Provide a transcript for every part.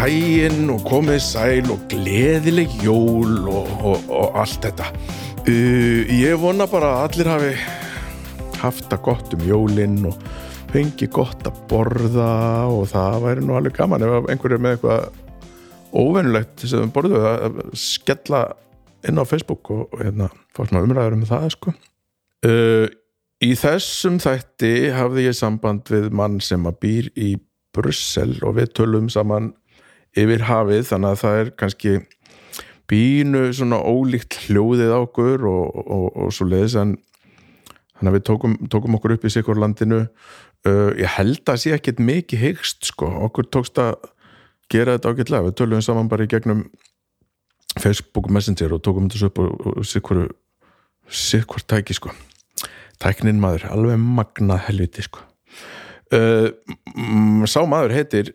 Daginn og komið sæl og gleðileg jól og, og, og allt þetta. Uh, ég vona bara að allir hafi haft það gott um jólinn og fengi gott að borða og það væri nú alveg gaman ef einhverju er með eitthvað óvennulegt sem við borðum að skella inn á Facebook og, og hérna fá svona umræður um það sko. Uh, í þessum þætti hafði ég samband við mann sem að býr í Brussel og við tölum saman yfir hafið þannig að það er kannski bínu svona ólíkt hljóðið á okkur og, og, og svo leiðis en þannig að við tókum, tókum okkur upp í sikur landinu uh, ég held að sé ekkit mikið heikst sko, okkur tókst að gera þetta ágætlega, við tölum saman bara í gegnum Facebook Messenger og tókum þessu upp og, og sikur sikur tæki sko. Tæknin maður, alveg magnað helviti sko. Uh, sá maður heitir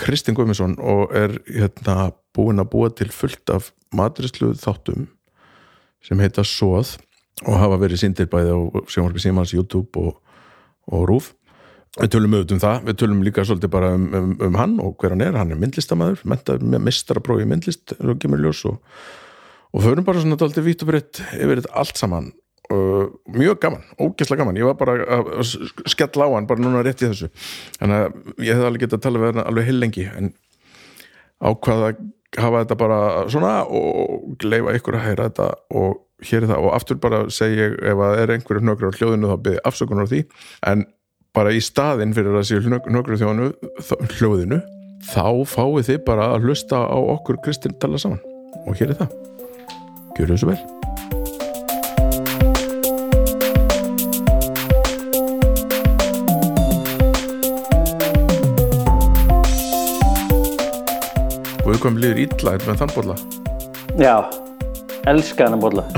Kristinn Guðmundsson og er hérna búinn að búa til fullt af maturislu þáttum sem heita Sóð og hafa verið síndir bæði á sjónvarpi símans, YouTube og, og Rúf við tölum auðvitað um það, við tölum líka svolítið bara um, um, um hann og hver hann er, hann er myndlistamæður mistraprófi myndlist og og, förum bara svona dálítið vítt og breytt yfir þetta allt saman Uh, mjög gaman, ógeðslega gaman. Ég var bara að skella á hann bara núna rétt í þessu. Þannig að ég hef alveg getað að tala við hann alveg heil lengi en ákvaða að hafa þetta bara svona og leifa ykkur að heyra þetta og hér er það. Og aftur bara segja ef að er einhverju hnökru á hljóðinu þá byrði afsökunar á því. En bara í staðin fyrir að séu hnökru þjóðinu hljóðinu þá fáið þið bara að hlusta á okkur Kristinn tala saman. Og hér er það. Gjör þessu vel við komum líður illa með þann bolla Já, elska hann að bolla.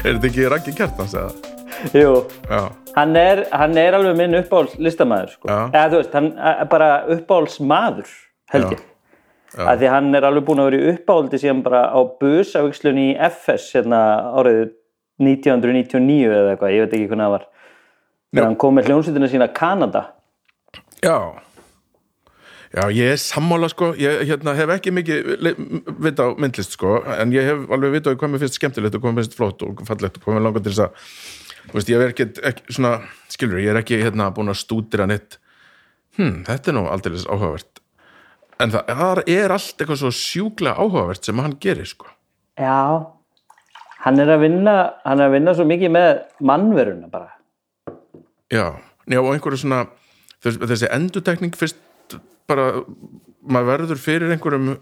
Er þetta ekki Raggi Kjartans eða? Jú, hann er, hann er alveg minn uppáhalds listamæður sko. Eða þú veist, hann er bara uppáhalds maður held ég. Að því hann er alveg búin að vera í uppáhaldi síðan bara á busafvikslunni í FS hérna árið 1999 eða eitthvað, ég veit ekki hvernig það var. Þegar hann kom með hljónsveitina sína Kanada. Já Já, ég er sammála sko, ég hérna, hef ekki mikið vita á myndlist sko, en ég hef alveg vita á hvað mér finnst skemmtilegt og hvað mér finnst flott og fallegt og hvað mér langar til þess að, þú veist, ég er ekki, ekki svona, skilur, ég er ekki hérna búin að stúdira neitt, hm, þetta er nú aldrei áhugavert, en það er allt eitthvað svo sjúklega áhugavert sem hann gerir sko. Já, hann er að vinna hann er að vinna svo mikið með mannveruna bara. Já, já og einhverju svona þess, þessi endutekning fyrst bara, maður verður fyrir einhverjum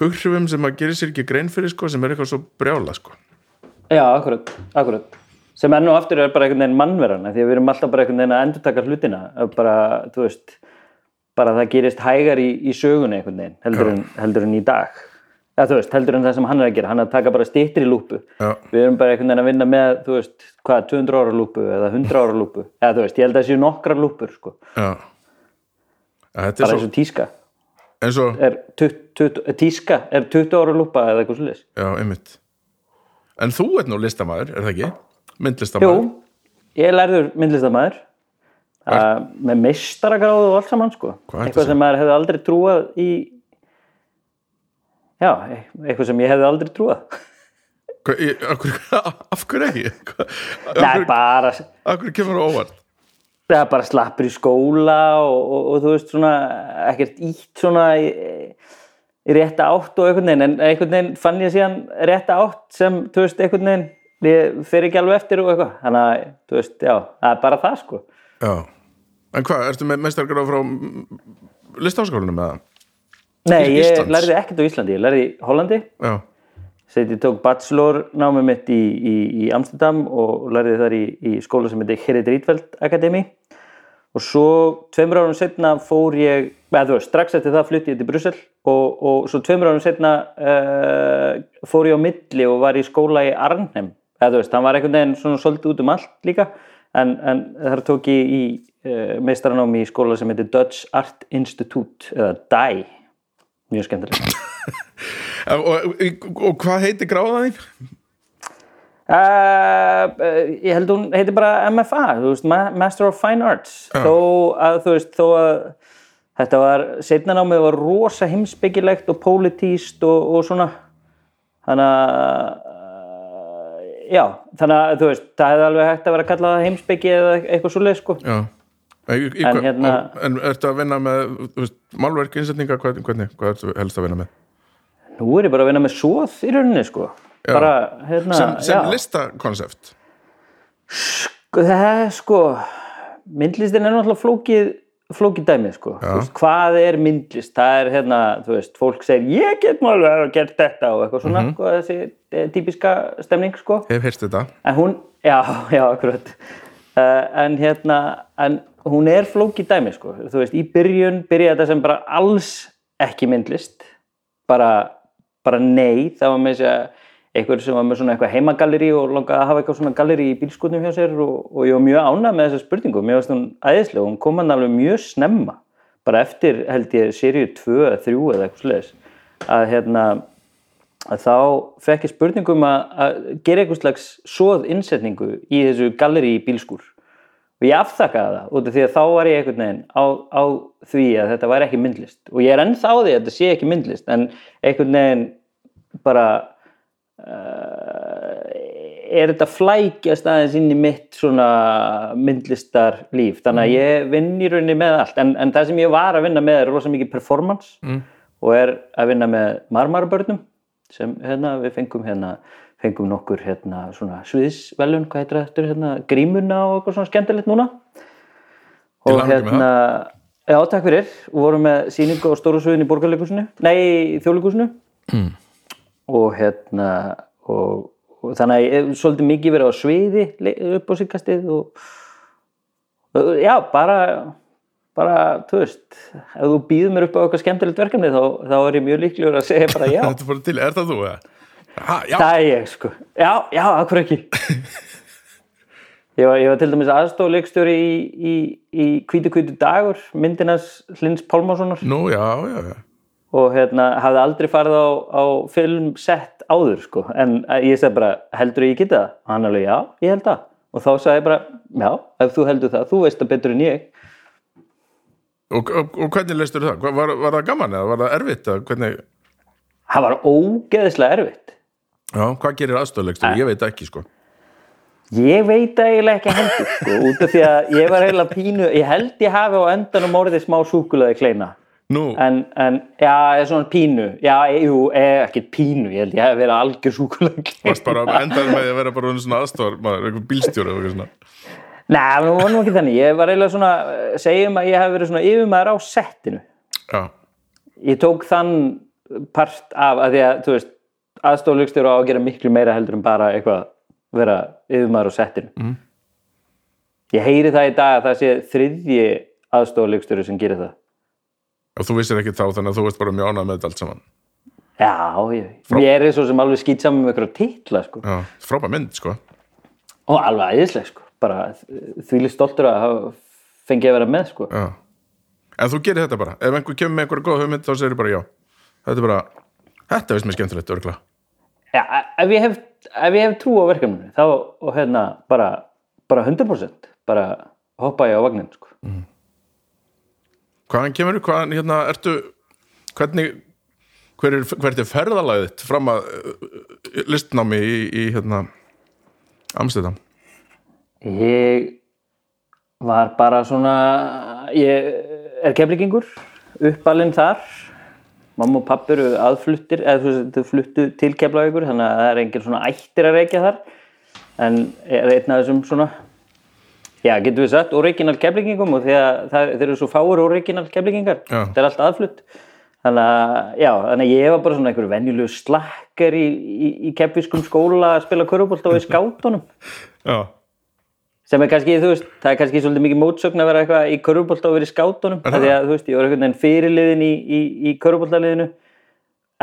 hughrifum sem maður gerir sér ekki grein fyrir sko, sem er eitthvað svo brjála sko. Já, akkurat, akkurat. Sem enn og aftur er bara einhvern veginn mannverana því að við erum alltaf bara einhvern veginn að endurtaka hlutina. Að bara, þú veist bara það gerist hægar í, í sögunni einhvern veginn, heldur en, heldur en í dag. Eða þú veist, heldur en það sem hann er að gera. Hann er að taka bara stýttir í lúpu. Já. við erum bara einhvern veginn að vinna með, þú veist hvað, 200 ára lúpu eða 100 ára lúpu. Eða þú veist, ég held að það séu nokkrar lúpur sko. Þetta er eins svo og tíska eins og, er 20, 20, tíska er 20 ára lúpa eða eitthvað svolítið já, einmitt en þú ert nú listamaður, er það ekki? Jú, myndlistamaður ég lærður myndlistamæður uh, með meistaragráðu og allt saman sko. Eitthvað að sem maður hefði aldrei trúað í já, e- eitthvað sem ég hefði aldrei trúað Hva, ég, af, hverju, af hverju ekki? Nei, bara, af hverju kemur það óvart? Það er bara slappur í skóla og, og, og þú veist svona ekkert ítt svona í, í rétta átt og einhvern veginn en einhvern veginn fann ég síðan rétta átt sem, þú veist, einhvern veginn ég fer ekki alveg eftir og eitthvað. Þannig að, þú veist, já, það er bara það sko. Já, en hvað, ertu með mestargráð frá listaháskólanum eða? Nei, ég lærði ekkert á Íslandi, ég lærði í Hollandi. Já, ég tók bachelor námið mitt í, í, í Amsterdam og lærði þar í, í skóla sem heitir Gerrit Rietveld Akademi og svo tveimur árum setna fór ég, eða þú veist, strax eftir það flutti ég til Brussel og, og svo tveimur árum setna uh, fór ég á milli og var í skóla í Arnhem. Eða þú veist, hann var einhvern veginn svona svolítið út um allt líka en, en þar tók ég í uh, meistaranámi í skóla sem heitir Dutch Art Institute eða DAI mjög skemmtilegt. Og, og, og hvað heitir gráðan þín? Uh, ég held hún heitir bara MFA, veist, Ma- Master of Fine Arts. Þó að þú veist, þó að þetta var, setna námið var rosa heimsbyggilegt og pólitíst og, og svona. Þannig að uh, já, þannig að þú veist, það hefði alveg hægt að vera að kalla það heimsbyggi eða eitthvað svoleið sko. Já Í, í, En hérna- en ertu að vinna með málverk, innsetninga, hvernig, hvað ertu helst að vinna með? nú er ég bara að vinna með svoð í rauninni sko. Já. bara, hérna, sem, sem listakonsept? Sko, það er sko myndlistin er náttúrulega flókið flókið dæmið sko. Veist, hvað er myndlist, það er hérna þú veist, fólk segir ég get alveg að gera þetta og eitthvað svona, sko, þessi eh, típiska stemning sko, Hef heyrst þetta. En hún já, já, akkurat. Uh, en hérna, en hún er flókið dæmið sko, þú veist, í byrjun byrja þetta sem bara alls ekki myndlist bara, bara nei, það var með þess að einhver sem var með svona eitthvað heimagalleri og langaði að hafa eitthvað svona galleri í bílskotnum hjá sér og, og ég var mjög ánægð með þessa spurningu. Mér varst hún æðislega, hún kom hann alveg mjög snemma. Bara eftir held ég seríu 2 eða 3 eða eitthvað sliðis að hérna að þá fekk ég spurningum að, að gera eitthvað slags svoð innsetningu í þessu galleri í bílskúr og ég afþakkaði það út af því að þá var ég einhvern veginn á, á því að þetta væri ekki myndlist. Og ég er ennþá því að þetta sé ekki myndlist en einhvern veginn bara uh, er þetta flækjast aðeins inn í mitt svona myndlistar líf þannig að ég vinn í rauninni með allt. En, en það sem ég var að vinna með er rosa mikið performance mm. og er að vinna með marmarabörnum sem hérna, við fengum hérna fengum nokkur hérna svona sviðsvelun, hvað heitir þetta, hérna, grímuna og eitthvað svona skemmtilegt núna og hérna já, takk fyrir, við vorum með sýningu á stóru sviðin í borgarleikusinu, nei, þjóðleikusinu mm. og hérna og, og þannig að ég hef svolítið mikið verið á sviði upp á síkastið og, og já, bara bara, þú veist ef þú býður mér upp á eitthvað skemmtilegt verkefni þá, þá er ég mjög líklegur að segja bara já Þetta er bara til, er það þú? eða? Ha, Það er ég sko. Já, já, akkur ekki. Ég var, ég var til dæmis aðstofleikstjóri í, í, í Hvítu Hvítu dagur, myndinans Hlins Pálmasonar nú, já, já, já og hérna hafði aldrei farið á, á filmsett áður sko. En eh, ég segi bara, heldur ég geta það? Og hann alveg, já, ég held það. Og þá sagði ég bara, já, ef þú heldur það, þú veist það betur en ég. Og, og, og hvernig leistur það? Var, var það gaman eða var það erfitt? Hvernig, Það var ógeðslega erfitt. Já, hvað gerir aðstofleikstur? Ég veit ekki, sko. Ég veit eiginlega ekki heldur sko, út af því að ég var eiginlega pínu, ég held ég hafi á endanum orðið smá súkulaði kleina. Nú, En, en, já, er svona pínu, já, jú, er ekkert pínu, ég held ég hef verið algjör bara endar með að vera bara svona aðstofar, maður, eitthvað bílstjóri og eitthvað svona. Nei, það var nú ekki þannig, ég var eiginlega svona, segjum að ég hef verið svona yfirmaður á settinu. Já, Ég tók þann part af að því að, þú veist, aðstoflugstjóra á að gera miklu meira heldur en bara eitthvað vera yfirmaður á settinu. Mm. Ég heyri það í dag að það sé þriðji aðstoflugstjóri sem gerir það. og þú vissir ekki þá þannig að þú veist bara mjög ánað með þetta allt saman Já, ég, ég er svo sem alveg skýt saman með eitthvað titla, sko. Já, frábær mynd, sko Og alveg æðisleg, sko. Bara þvíli stoltur að hafa fengið að vera með, sko. Já. En þú gerir þetta bara, ef einhver kemur með einhverja góð hugmynd þá segir bara já Þetta er bara, þetta veist mér skemmtilegt, örgla Já, ef ég hef, ef ég hef trú á verkefninu, þá, og hérna, bara, bara 100%, bara hoppa ég á vagnin, sko. Hvaðan kemur, hvaðan, hérna, ertu hvernig hver er, hver er ferðalagið þitt fram að uh, listnámi í, í hérna Amsterdam? Ég var bara svona, ég er keflingingur, uppalinn þar, mamma og pappi eru aðfluttir, eða þú fluttu til keflavíkur, þannig að það er engin svona ættir að reykja þar, en er einn af þessum svona Já, getum við sagt original keflingingum og það, þeir eru svo fáur original keflingingar, það er allt aðflutt. Þannig að, já, þannig að ég var bara svona einhver venjulegu slakker í, í, í kefiskum skóla að spila körubólt og í skátunum. Já, sem er kannski, þú veist, það er kannski svolítið mikið mótsögn að vera eitthvað í körubólt og vera í skátunum því að, þú veist, ég var einhvern veginn fyrirliðin í, í, í körubóltaliðinu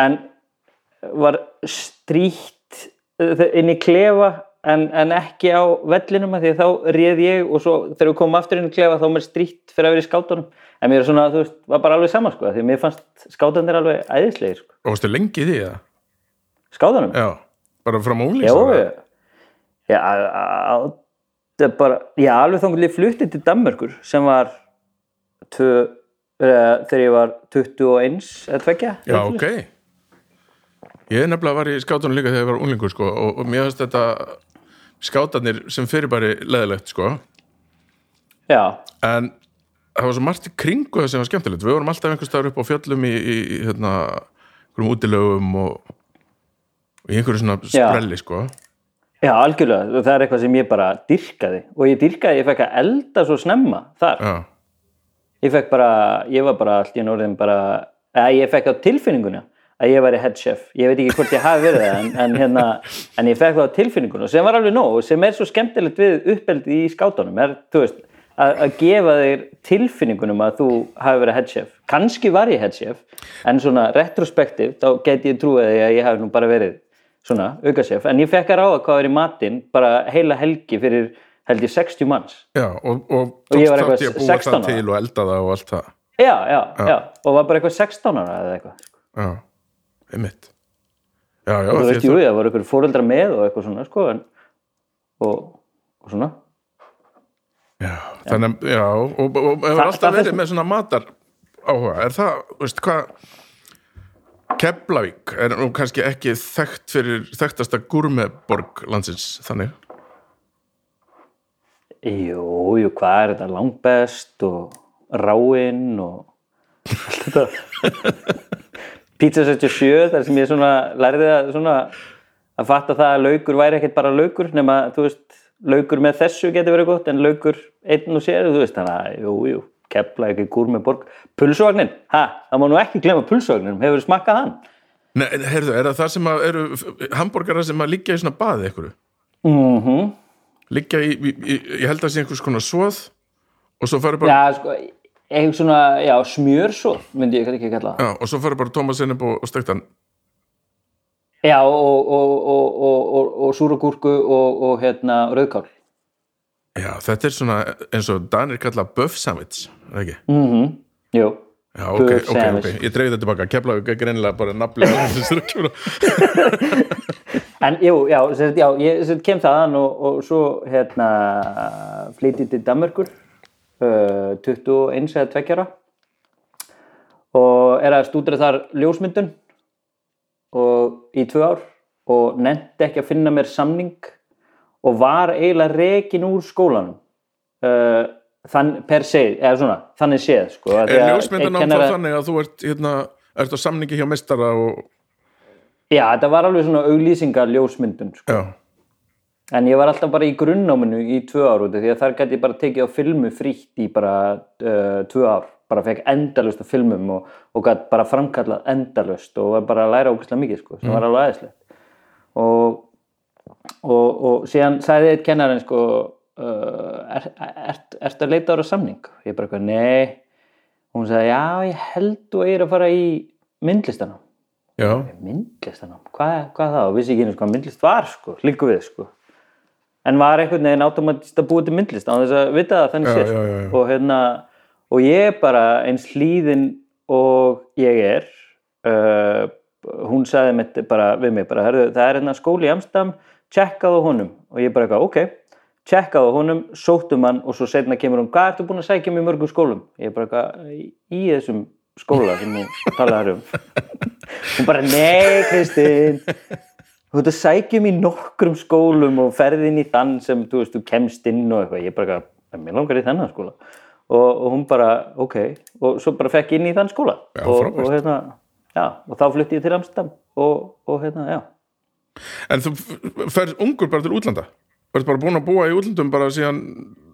en var strýtt inn í klefa en, en ekki á vellinum af því að þá réð ég og svo þegar við komum aftur inn í klefa þá mér strýtt fyrir að vera í skátunum en mér er svona, þú veist, var bara alveg sama sko, því að mér fannst skátanir alveg æðislegir sko. og varstu lengi í því eða? skátunum? Já, bara frá Já, já, já, það er bara, já, alveg þannig ég flutti til Danmörkur sem var tvö, uh, þegar ég var 21 eða tvekja Já, ok Ég nefnilega var í skátunum líka þegar ég var unglingur sko, og, og mér finnst þetta skátanir sem fyrir bara leðilegt sko. Já, en það var svo margt í kringu það sem var skemmtilegt við vorum alltaf einhvers staðar upp á fjöllum í, í, í hérna, einhverjum útilögum og, og í einhverju svona Já. sprelli sko. Já, algjörlega. Það er eitthvað sem ég bara dyrkaði og ég dyrkaði, ég fekk að elda svo snemma þar, Já, ég fekk bara ég var bara allt í norðin bara eða ég fekk á tilfinninguna að ég væri head chef, ég veit ekki hvort ég hafi verið það en, en, hérna, en ég fekk það á tilfinninguna sem var alveg nóg sem er svo skemmtilegt við uppeldi í skátunum. Er, þú veist, að, að gefa þér tilfinningunum að þú hafi verið head chef. Kannski var ég head chef en svona retrospektiv, þá geti ég trúið að ég svona aukasef, en ég fekk að ráða hvað er í matinn bara heila helgi fyrir held ég 60 manns. Já og, og Og ég var eitthvað þátt í að búa 16 það ára. til og elda það og allt það. Já, já, já, og var bara eitthvað 16 ára eða eitthvað Já, einmitt. Já, já, þú veist, jú, það voru ykkur fóreldra með og eitthvað svona, sko en, og, og svona. Já, þannig, já, og, hefur alltaf verið með svona matar áhuga, er það, veist hvað Keflavík er nú kannski ekki þekkt fyrir þekktasta gúrmeborg landsins, þannig. Jú, jú, hvað er þetta langbest og ráinn og allt þetta? Pizza 77, þar sem ég svona lærði að svona að fatta það að laukur væri ekkert bara laukur nema, þú veist, laukur með þessu getur verið gott en laukur einn og sér, þú veist, þannig að, jú, jú, kepla ekki gúr með borg. Pulsvagnin, ha, það má nú ekki glemma pulsvagninum, hefur smakkað hann? Nei, heyrðu, er það það sem að eru hambúrgarar sem að liggja í svona baði einhverju? Mhm. Liggja í, í, í, ég held að það sé einhvers konar svoð og svo farið bara, Já, sko, eitthvað svona, já, smjörsóð, myndi ég ekki kalla það. já, og svo farið bara Tómas Sinneb og, og stektan Já, og, og, og, og, súragúrku og, og hérna, rauðkál. Já, þetta er svona eins og Danir kalla buff sandwich, er það ekki? Mhm, jú. Já, ok, Buff ok, sandwich. ok, ég dreif þetta tilbaka Keflavík er greinilega bara kjóla En jú, já, sagt, já ég sagt kem þaðan og, og svo hérna flytið til Danmörkur uh, 21 eða 2 ára og er að stúdra þar ljósmyndun og í tvö ár og nefndi ekki að finna mér samning og var eiginlega rekin úr skólanum uh, þann per se, eða svona þannig séð sko, Er ljósmyndan einn kennara- þannig að þú ert hérna, ert á samningi hjá mestara og, Já, þetta var alveg svona auglýsingar ljósmyndun sko. En ég var alltaf bara í grunnnáminu í tvö ár út því að þar gæti ég bara tekið á filmu frítt í bara uh, tvö ár. Bara fekk endalust á filmum og, og gæti bara framkallað endalust og var bara að læra ógæslega mikið sko, sem var alveg aðeinslegt. Og, og, og síðan sagði eitt kennarinn sko, er, ert, ert að leita ára samning? Ég bara eitthvað, nei. Og hún sagði, já, ég held þú eigir að fara í myndlistanám myndlistanám, hvað, hvað það og vissi ekki einu sko hvað myndlist var sko, líku við sko en var einhvern veginn automatist að búa til myndlist á þess að vita það þannig já, sko. og hérna og ég bara eins hlýðin og ég er uh, hún sagði mitt bara við mig bara, það er hérna skóli í Amsterdam á honum og ég bara eitthvað, ok. Á honum, sóttum hann og svo setna kemur hún, hvað ertu búin að sækja mig í mörgum skólum? Ég bara eitthvað, í, þessum skóla sem þú talaði um. Hún bara, nei Kristinn þú ert að sækjum í nokkrum skólum og ferð inn í þann sem þú veist, þú kemst inn og eitthvað, ég bara, eitthvað, mér langar í þennan skóla. Og, og hún bara, ok. Og svo bara fekk inn í þann skóla. Já, og, og hérna, já, og þá flutti ég til Amsterdam og, og hérna, já en þú f- ferð ungur bara til útlanda Þú ert bara búin að búa í útlandum bara síðan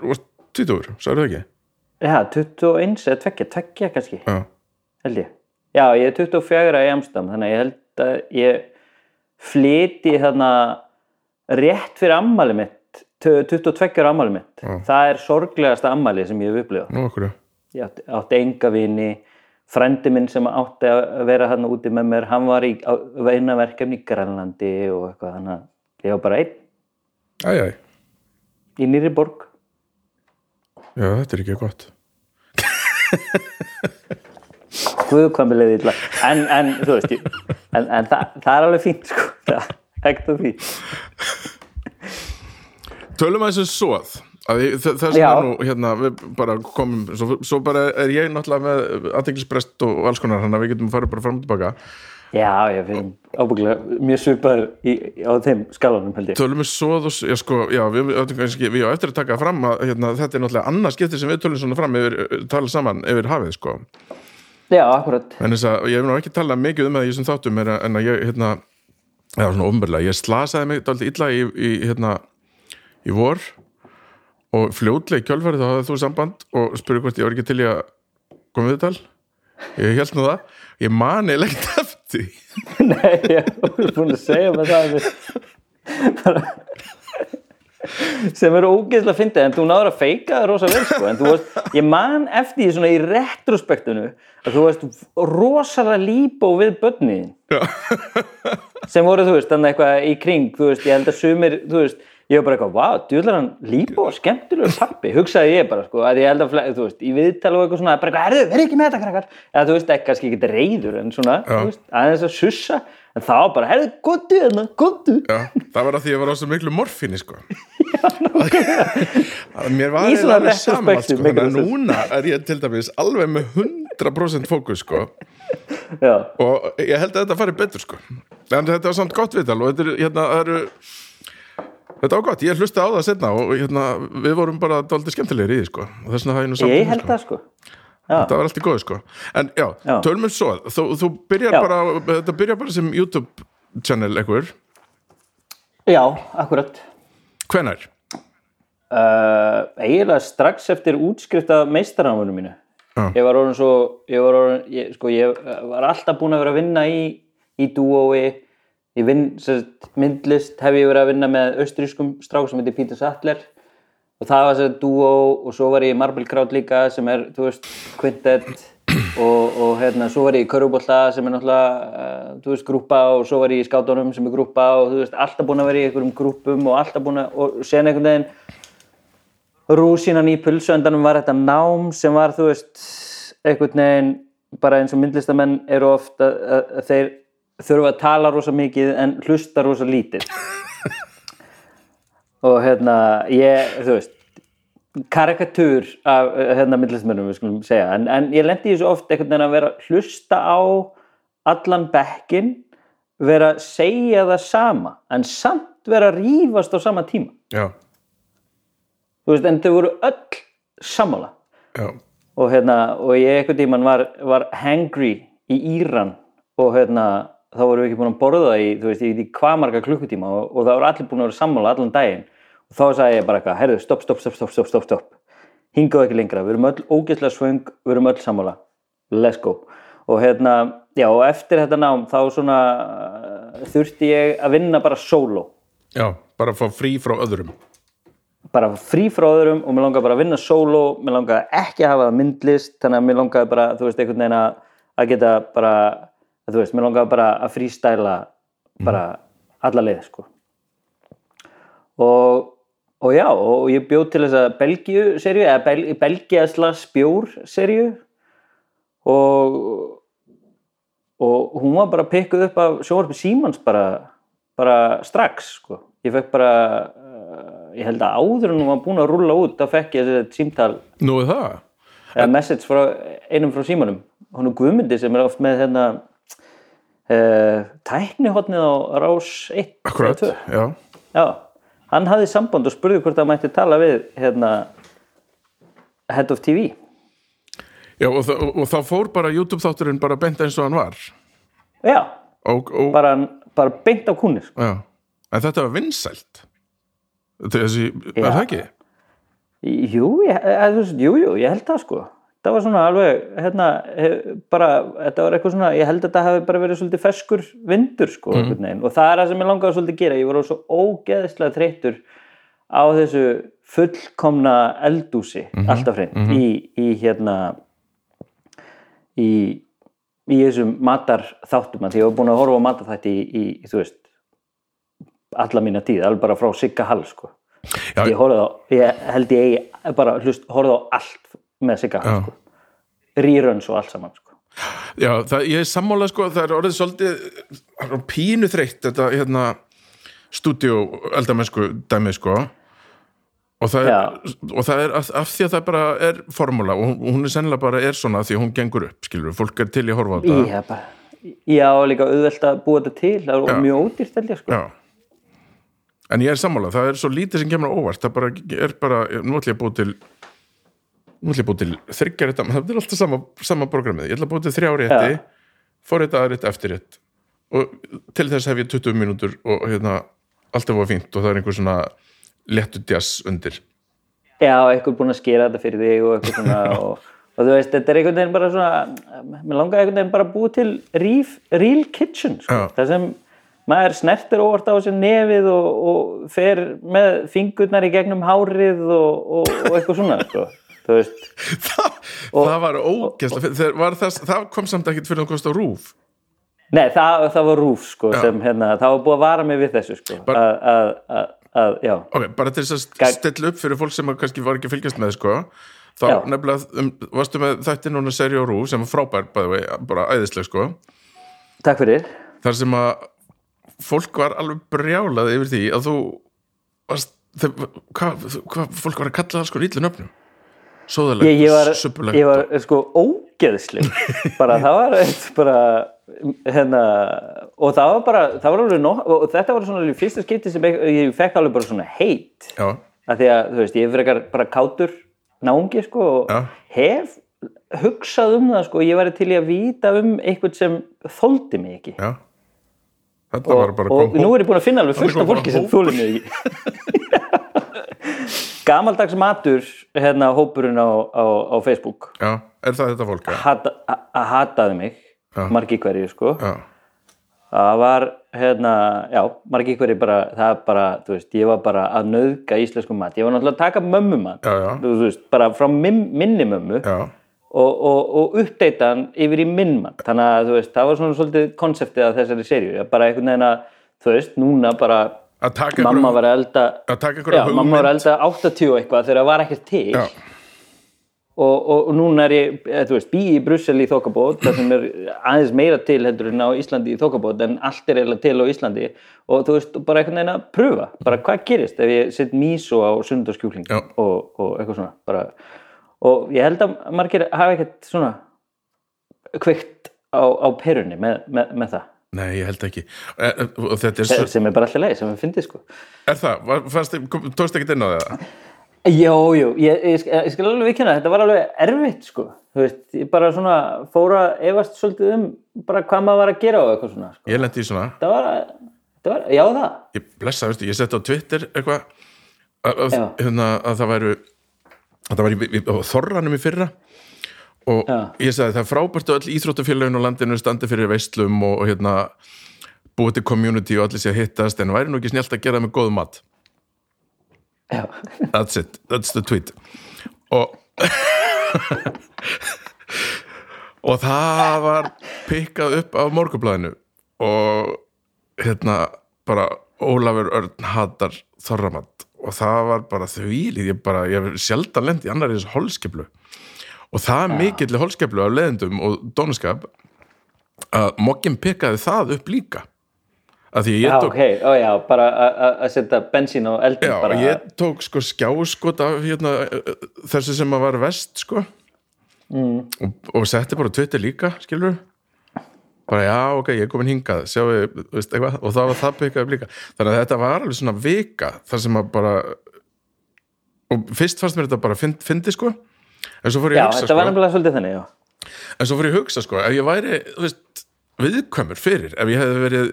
þú varst tvítur, sagði það ekki? Já, 21 eða tveggja, tveggja kannski Já, held ég. Já, ég er 24 í Amsterdam þannig að ég held að ég flyti þarna rétt fyrir ammali mitt 22 ára ammali mitt Já. það er sorglegasta ammali sem ég hef upplifað nú okkur ég átti, átti enga vini frændi minn sem átti að vera hann úti með mér, hann var í veinaverkefni í Grænlandi og eitthvað þannig að ég var bara einn. Æjæj, í nýri borg. Já þetta er ekki gott. Guð hvað mér leiði illa. En, en þú veist ég, en, en það, það er alveg fínt sko. Það, ekkert af því Tölum að þessu svoð að ég- þ- þess Já. að nú hérna við bara komum, svo, svo bara er ég náttúrulega með aðteglisbrest og alls konar hann að við getum farið bara fram og tilbaka. Já, ég finn ábygglega mjög svipaður á þeim skalanum held ég. Tölum við svoð og, s- já sko, já við, á eftir að taka fram að hérna, þetta er náttúrulega annað skipti sem við tölum svona fram yfir, tala saman yfir hafið sko. Já, akkurat. En þess að ég hef nú ekki talað mikið um það í þessum þáttum er að, en að ég hérna já svona ofnbörlega, ég slasaði mig dálítið illa í, í hérna í vor og fljótlega í kjölfærið þá hafði þú samband og spurði hvort ég var ekki til í að koma við tal ég held nú það, ég mani ekkert eftir. Nei, ég var búin að segja með það sem er ógeðslega fyndið en þú náður að feika það rosa vel sko. en þú varst, ég man eftir því svona í retrospektinu að þú varst rosalega líbó við börniðin sem voru, þú veist, þannig eitthvað í kring þú veist, ég held að sumir, þú veist ég var bara eitthvað, wow, djúðlar hann líbó og skemmtilegur pappi, hugsaði ég bara sko, að ég held að, þú veist, í viðtal og eitthvað svona bara eitthvað, herðu, verið ekki með þetta krakkar? Eða þú veist, ekki, kannski ekki reyður en svona, Já. veist, aðeins að sussa. En þá bara, herðu, góttu hérna, góttu Já, það var að því ég var á svo miklu morfinni sko. Að mér var eiginlega alveg sama retrospektíf, sko, þannig að núna er ég til dæmis alveg með 100% fókus sko. Já, og ég held að þetta fari betur sko. En þetta var samt gott viðtal og þetta er, hérna, það eru þetta var gott, ég hlusta á það setna og hérna, við vorum bara dálítið skemmtilegir í því sko þess vegna hafa ég nú samt ég held það sko já, það var allt í góðu sko en já, Já. tölum við svo þú, þú byrjar Já. bara, þetta byrjar bara sem YouTube channel einhver, já, akkurat hvenær? uh, eiginlega strax eftir útskrift af meistaranáminu mínu Já. ég var orðin svo ég var, orðin, ég, sko, ég var alltaf búin að vera að vinna í, í dúói ég vinn, sérst, myndlist hef ég verið að vinna með austrískum strák sem heitir Peter Sattler. Og það var sérst dúó og svo var ég í Marble Crowd líka sem er, þú veist, Quintet og, og hérna, svo var ég í Körubólla sem er náttúrulega, uh, þú veist, grúpa og svo var ég í Skátunum sem er grúpa og þú veist, alltaf búin að vera í einhverjum grúpum og alltaf búin að, og sen einhvern veginn rúsínan í pulsuendanum var þetta nám sem var, þú veist, einhvern veginn bara eins og myndlistamenn eru oft að, að, að þeir þurfa að tala rosa mikið en hlusta rosa lítið. Og hérna ég, þú veist karikatúr af hérna myndlistmennum við skulum segja, en, en ég lendi í þessu oft einhvern veginn að vera hlusta á allan bekkin vera að segja það sama en samt vera að rífast á sama tíma. Já, þú veist, en þau voru öll sammála. Já, og hérna, og ég einhvern tímann var, var hangry í Íran og hérna, þá vorum við ekki búin að borða í, þú veist, í, hvað marga klukkutíma og, og það voru allir búin að vera sammála allan daginn. Og þá sagði ég bara eitthvað, herðu, stopp, stopp, stopp, stopp, stopp, stopp, stopp. Hingaðu ekki lengra, við erum öll ógeðslega svöng við erum öll sammála, let's go. Og hérna, já, og eftir þetta nám þá svona uh, þurfti ég að vinna bara solo já, bara að fá frí frá öðrum. Bara frí frá öðrum og mér langaði bara að vinna solo mér langaði ekki að hafa það myndlist þannig að mér langaði bara, þú veist, einhvern veginn að að geta bara, að þú veist, mér langaði bara að frístæla bara alla leið, sko. Og, og já, og ég bjóð til þessa Belgíu serju, eða Bel, Belgia slags bjór serju og og hún var bara pikkuð upp af sjónvarpi Símans bara, bara strax sko. ég fekk bara uh, ég held að áður en hún var búin að rúlla út þá fekk ég þessi símtal. Nú er það? eða message frá einum frá Símanum. Hún er Guðmundi sem er oft með hérna tæknihotnið á rás 1 eða Akkurat, 2. já já, hann hafði samband og spurði hvort það mætti tala við hérna Head of TV Já, og, þa- og þá fór bara YouTube þátturinn bara bent eins og hann var já, og, og, bara, bara beint á kúnni sko. já. En þetta var vinsælt þessi, er það ekki? Jú, ég, þú veist, jú, jú, ég held það sko það var svona alveg hérna, hef, bara, þetta var eitthvað svona ég held að þetta hafi bara verið svolítið feskur vindur sko, mm. og það er það sem ég langaði svolítið að gera, ég var svo ógeðslega þreyttur á þessu fullkomna eldúsi Mhm, alltaf hrein í, í hérna í, í þessum matar þáttum því ég var búin að horfa á matar þætti í, í, þú veist alla mína tíð, alveg bara frá Sigga Hall sko. Ég á ég held ég bara hlust, horfði á allt með Hall Já. sko. rýröns og allt saman sko. Já, það, ég er sammála sko, það er orðið svolítið pínu þreytt þetta hérna stúdíu eldamennsku dæmi sko og það er, og það er af, af því að það bara er formúla og hún, er sennilega bara er svona því að hún gengur upp, skilur, fólk er til í að horfa á þetta já, bara, já, líka auðvelt að búa þetta til það Já. mjög ódýrt held ég sko. Já En ég er sammála, það er svo lítið sem kemur óvart það bara, er bara, nú ætlum ég að búið til nú ætlum ég að búið til þryggja rétta, það er alltaf sama, sama programmið ég ætla að búið til þrjá rétti fórrétta aðrétt eftirrétt og til þess hef ég 20 mínútur og hérna, allt er búið fínt og það er einhver svona léttu djass undir já, eitthvað búin að skera þetta fyrir þig og eitthvað svona og, og þú veist, þetta er einhvern veginn bara svona mér langaði einhvern veginn bara að búa til reef, real kitchen sko. Já. það sem maður snertir óvart á sér nefið og, og fer með fingurnar í gegnum hárið og, og eitthvað svona sko. Þú veist. Það, það var ógæsla það, var það, það kom samt ekkit fyrir að kosta rúf. Nei, það, það var rúf sko, sem hérna, það var búið að vara mig við þessu sko, að, að, að, að, já, ok, bara til þess að stilla upp fyrir fólk sem kannski var ekki fylgjast með sko þá Já. nefnilega um, varstu með þætti núna seri og rúf sem var frábær bæði, bara æðisleg sko. Takk fyrir. Þar sem að fólk var alveg brjálað yfir því að þú varst þeir, hvað, hvað fólk var að kalla það sko ítlu nöfnum sóðaleg, ég, ég var, suppuleg ég var sko ógeðsleg. Bara það var eitt bara hérna og það var bara, það var alveg nóg og þetta var svona alveg fyrsta skipti sem ég, ég fekk alveg bara svona heit já, að því að þú veist, ég frekar bara kátur náungi sko og Já. hef hugsað um það sko, ég væri til í að víta um eitthvað sem þóldi mig ekki. Já. Þetta var og, bara og kom nú er ég búin að finna alveg fullt af fólki sem þólir mig ekki gamaldags matur hérna hópurinn á, á, á Facebook. Já, er það þetta fólk hata, að hataði mig margi hverju sko. Já, það var hérna, já, margi hverju bara, það bara, þú veist, ég var bara að nöðga íslensku mat, ég var náttúrulega að taka mömmu mat, Já, þú veist, bara frá minn, minni mömmu já, og, og, og uppdeita hann yfir í minn mat, þannig að þú veist, það var svona svolítið konseptið af þessari seríu, bara einhvern veginn að þú veist, núna bara að taka mamma var elda já, mamma var elda 80 og eitthvað þegar það var ekkert til. Og, og, og núna er ég, eða, þú veist, bý í Brussel í þokkabót, það sem er aðeins meira til heldur en á Íslandi í þokkabót en allt er eiginlega til á Íslandi. Og þú veist, bara einhvern veginn að pröfa bara hvað gerist ef ég set mísó á sundarskjúkling og, og eitthvað svona bara, og ég held að margir hafa ekkert svona kveikt á, á perunni með, með, með það nei, ég held ekki. E, e, og þetta er, svo- sem er bara alltaf leið, sem við fyndið sko. Er það, tókst ekki inn á það? Jó, jú, ég, ég, ég skal alveg vikina þetta var alveg erfitt sko. Þú veist, ég bara svona fóra efast svolítið um bara hvað maður var að gera og eitthvað svona sko. ég lendi í svona. Það var, það var, já það. Ég blessa, veistu, ég setti á Twitter eitthvað að, að, hérna, að það væru að það var í, í, á þorranum í fyrra og Já. ég sagði það er frábært að öll íþróttafélagin á landinu standi fyrir veislum og, og hérna búið til community og allir sé að hittast en væri nú ekki snjált að gera með góðum mat? Já, that's it, that's the tweet. Og og það var pikkað upp af morgublaðinu og hérna bara Ólafur Örn hatar þorramat. Og það var bara þvílið, ég bara, ég hef sjaldan lent í annar í þessu holskeplu og það er mikill holskeplu af leðendum og dónaskap að mokkin pikkaði það upp líka. Að því ég já tók ok, ó já bara að- setja bensín á eldin Já, bara, ég tók sko skjáskot af hérna, þessu sem að var vest sko. Mm. og, og setti bara á Twitter líka skilur bara já, ok, ég er komin hingað sjáu, veist, eitthvað, og það var það byggað upp líka. Þannig að þetta var alveg svona vika þar sem að bara og fyrst fannst mér þetta bara fynd, fyndi sko en svo fór ég að hugsa þetta var sko. nefnilega svolítið þannig já, en svo fór ég að hugsa sko, ef ég væri þú veist, viðkvæmur fyrir ef ég hefði verið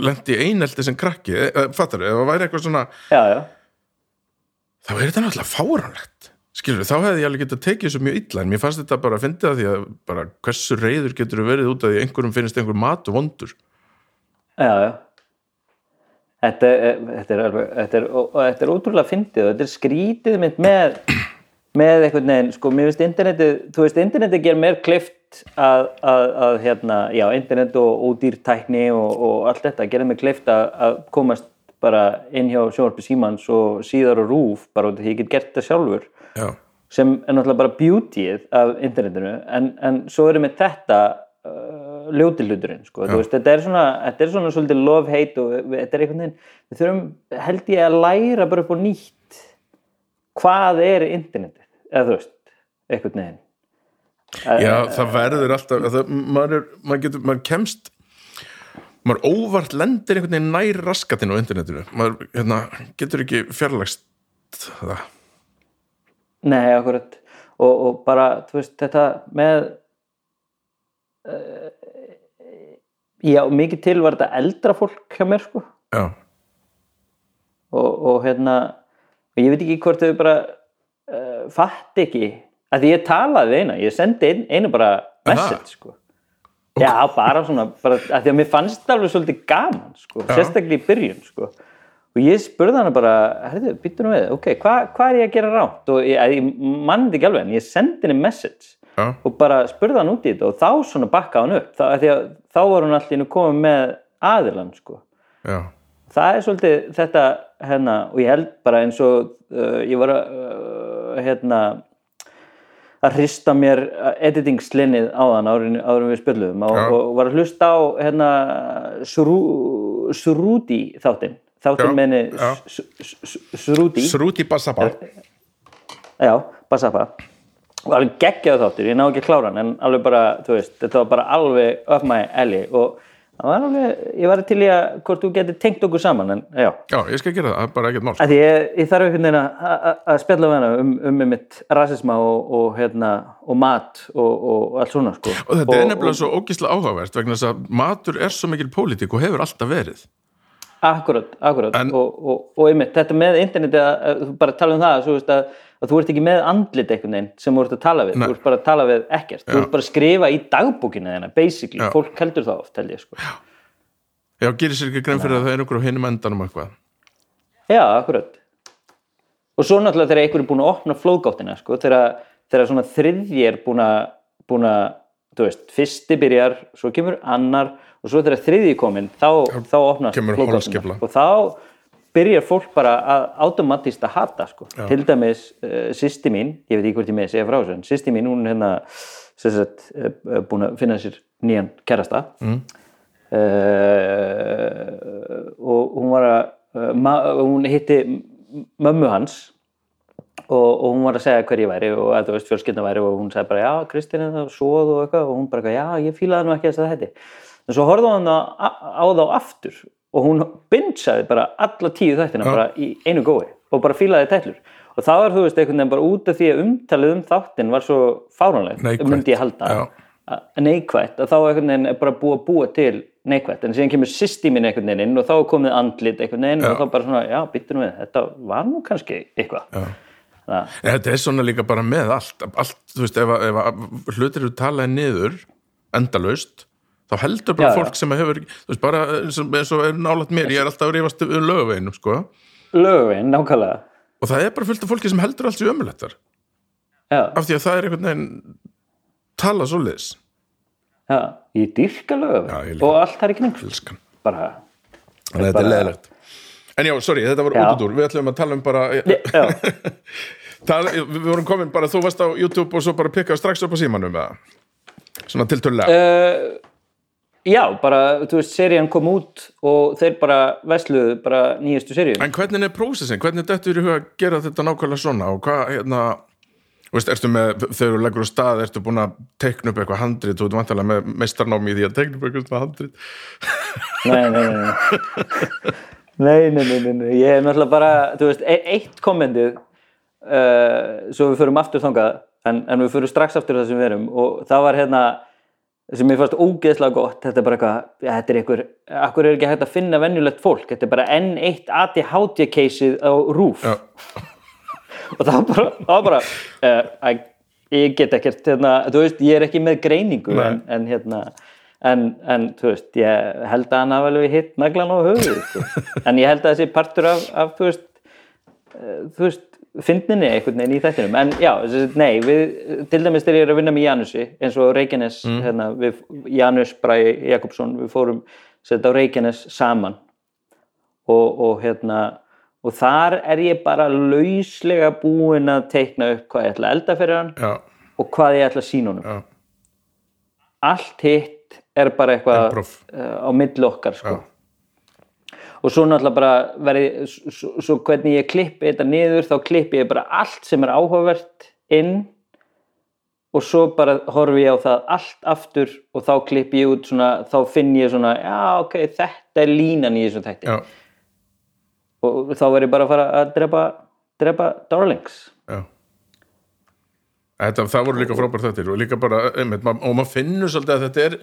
lent í einelti sem krakki, eh, fattar ef það væri eitthvað svona já, já, þá er þetta náttúrulega fáranlegt skilur þá hefði ég alveg getað tekið þessu mjög illa en mér fannst þetta bara að fyndi það því að bara hversu reyður getur verið út að einhverjum finnst einhver mat vondur? Já, já. Þetta er, þetta er, er, og þetta er ótrúlega fyndið og þetta er skrítið mynd með með einhvern veginn, sko, mér finnst internetið þú veist, internetið ger mér klift að, að, að hérna, já, internet og ódýrtækni og, og allt þetta gerir mér klift að, að komast bara inn hjá sjónvarpi símans og síðar og rúf, bara út af því ég get gert það sjálfur já, sem er náttúrulega bara beautyið af internetinu en, en svo erum við þetta uh, ljóti hluturinn sko. Þú veist, þetta er svona, þetta er svona svolítið love-hate og þetta er einhvern veginn við þurfum, held ég að læra bara upp á nýtt hvað er internetið, eða þú veist einhvern veginn. Já það verður alltaf það, maður, er, maður, getur, maður kemst maður óvart lendir einhvern veginn nær raskatinn á internetinu. Maður hérna, getur ekki fjarlagst það. Nei, akkurat. Og, og bara, þú veist, þetta með uh, já, mikið til var þetta eldra fólk hjá mér, sko. Já, og, og hérna og ég veit ekki hvort þau bara uh, fatt ekki að ég talaði eina, ég sendi ein, einu bara message, sko. Já, bara svona, bara, að því að mér fannst það alveg svolítið gaman, sko, sérstaklega í byrjun, sko. Og ég spurði hana bara, herrðu, býttu nú við ok, hvað hva er ég að gera rátt og ég, ég mann ekki alveg, en ég sendi henni message já, og bara spurði hann út í þetta og þá svona bakka hann upp, þá, að þá var alltaf inn að koma með aðilann, sko. Já, það er svolítið þetta hérna, og ég held bara eins og uh, ég var að uh, hérna að hrista mér editing slinnið á þann árin við spjöldum og, og var að hlusta á hérna Srú, Srúdi þáttinn. Þáttinn meðni já. Srúdi Srúti Bassapa já, Basapa og alveg geggjaðu þáttur, ég ná ekki að klára hann en alveg bara, þú veist, þetta var bara alveg my alley og var alveg, ég var til í að hvort þú getur tengt okkur saman, en já. Já, ég skal gera það, bara ekkert mál. Því ég, ég þarf einhvern veginn að- spjalla um, um mitt rasisma og, og, hérna, og mat og, og allt svona sko. Og þetta er nefnilega svo ógislega áhugavert vegna þess að matur er svo mikil pólitík og hefur alltaf verið. Akkurat, akkurat. En- og, og, og einmitt, þetta með interneti að, bara tala um það svo, veist, að, að þú ert ekki með andlit einhvern veginn sem þú ert að tala við, Nei. þú ert bara að tala við ekkert, þú Já. ert bara að skrifa í dagbókina þeirna, basically, Já. fólk heldur það oft held ég sko. Já, gerir sér ekki grein fyrir að það er einhver á hinum endanum eitthvað? Já, akkurat. Og svo náttúrulega þegar einhver er búin að opna flóðgáttina sko, þegar, þegar svona þriðji er búin að, búin að þú veist, fyrsti byrjar, svo kemur annar og svo þegar þriðji komin þá, þá opnast flóðgáttina. og þá byrjar fólk bara að automatist að hata sko. til dæmis uh, sýsti mín, ég veit ekki hvort ég með segja frá þessu sýsti mín, hún er hérna sagt, uh, búin að finna sér nýjan kærasta mm. og hún var að uh, hún hitti mömmu hans og, og hún var að segja hver ég væri og að þú veist fjölskyldan væri og hún sagði bara já Kristín er það svoð og eitthvað og hún bara já ég fílaði nú ekki að þetta en svo horfði hún á, á þá aftur og hún bindsaði bara alla tíu þættina Já. bara í einu gói og bara fílaði tætlur. Og þá er þú veist einhvern veginn bara út af því að umtalið um þáttin var svo fáránlegt myndi ég halda. Já. að neikvætt. Að þá einhvern veginn er bara búið að búa til neikvætt. En síðan kemur systímin einhvern veginn inn og þá komið andlit einhvern veginn Já. og þá bara svona, já, nú við þetta var nú kannski eitthvað. Þetta er svona líka bara með allt, allt þú veist, ef, ef hlutir eru talaði niður endalaust, þá heldur bara Já, já. fólk sem að hefur, veist, bara eins og, eins og er nálægt mér, ég er alltaf að rífast um lögaveginum, sko, lögin, nákvæmlega. Og það er bara fullt af fólki sem heldur allt sér ömulettar, já, af því að það er einhvern veginn tala svoleiðis, já, ég dyrka Já, líka. og allt þar í kring bara, Þannig að þetta er leðilegt. En já, sorry, þetta var Já. út út úr, við ætlum að tala um bara, já, tala, við vorum komin bara, þú varst á YouTube og svo bara pikkaði strax upp á símanum eða, svona tiltölulega. uh, já, bara þú veist, serían kom út og þeir bara vesluðu bara nýjastu seríun En hvernig er prósessin? Hvernig dettur í huga að gera þetta nákvæmlega svona? Og hvað, hérna þú veist, ertu með, þegar þú leggur á stað ertu búin að teikna upp eitthvað handrit? Þú ert vantilega með meistarnámi í því að teikna upp eitthvað handrit. Nei, nei, nei, nei. nei, nei, nei, nei, ég er náttúrulega bara, þú veist, e eitt kommentið uh, svo við förum aftur þangað en, en við förum strax aftur það sem við erum. Og það var hérna sem mér fannst ógeðslega gott, þetta er bara eitthvað ja, þetta er einhver, akkur er ekki hægt að finna venjulegt fólk, þetta er bara enn eitt ADHD-keysið á rúf Já. og það var bara, það var bara uh, ég get ekkert hérna, veist, ég er ekki með greiningu en, en hérna en, en veist, ég held að hann hafa alveg hitt naglan á höfuð sko. en ég held að þessi partur af, af þú veist, uh, þú veist fyndninni einhvern veginn í þettinum en já, nei, við, til dæmis þegar ég er að vinna með Janusi, eins og Reykjanes hérna, við, Janus Bræði Jakobsson við fórum setja á Reykjanes saman. Og, og hérna og þar er ég bara lauslega búinn að teikna upp hvað ég ætla að elda fyrir hann já, og hvað ég ætla að sína honum. Já, allt hitt er bara eitthvað uh, á milli okkar sko. Og svo náttúrulega bara verði, svo, svo hvernig ég klippi þetta niður þá klippi ég bara allt sem er áhugavert inn og svo bara horfi ég á það allt aftur og þá klippi ég út svona, þá finn ég svona já ok, þetta er línan í þessum þætti. Já, og þá verð ég bara að fara að drepa, drepa darlings. Já. Þetta, það voru líka frábært þetta og líka bara, einmitt, og maður finnur svolítið að þetta er,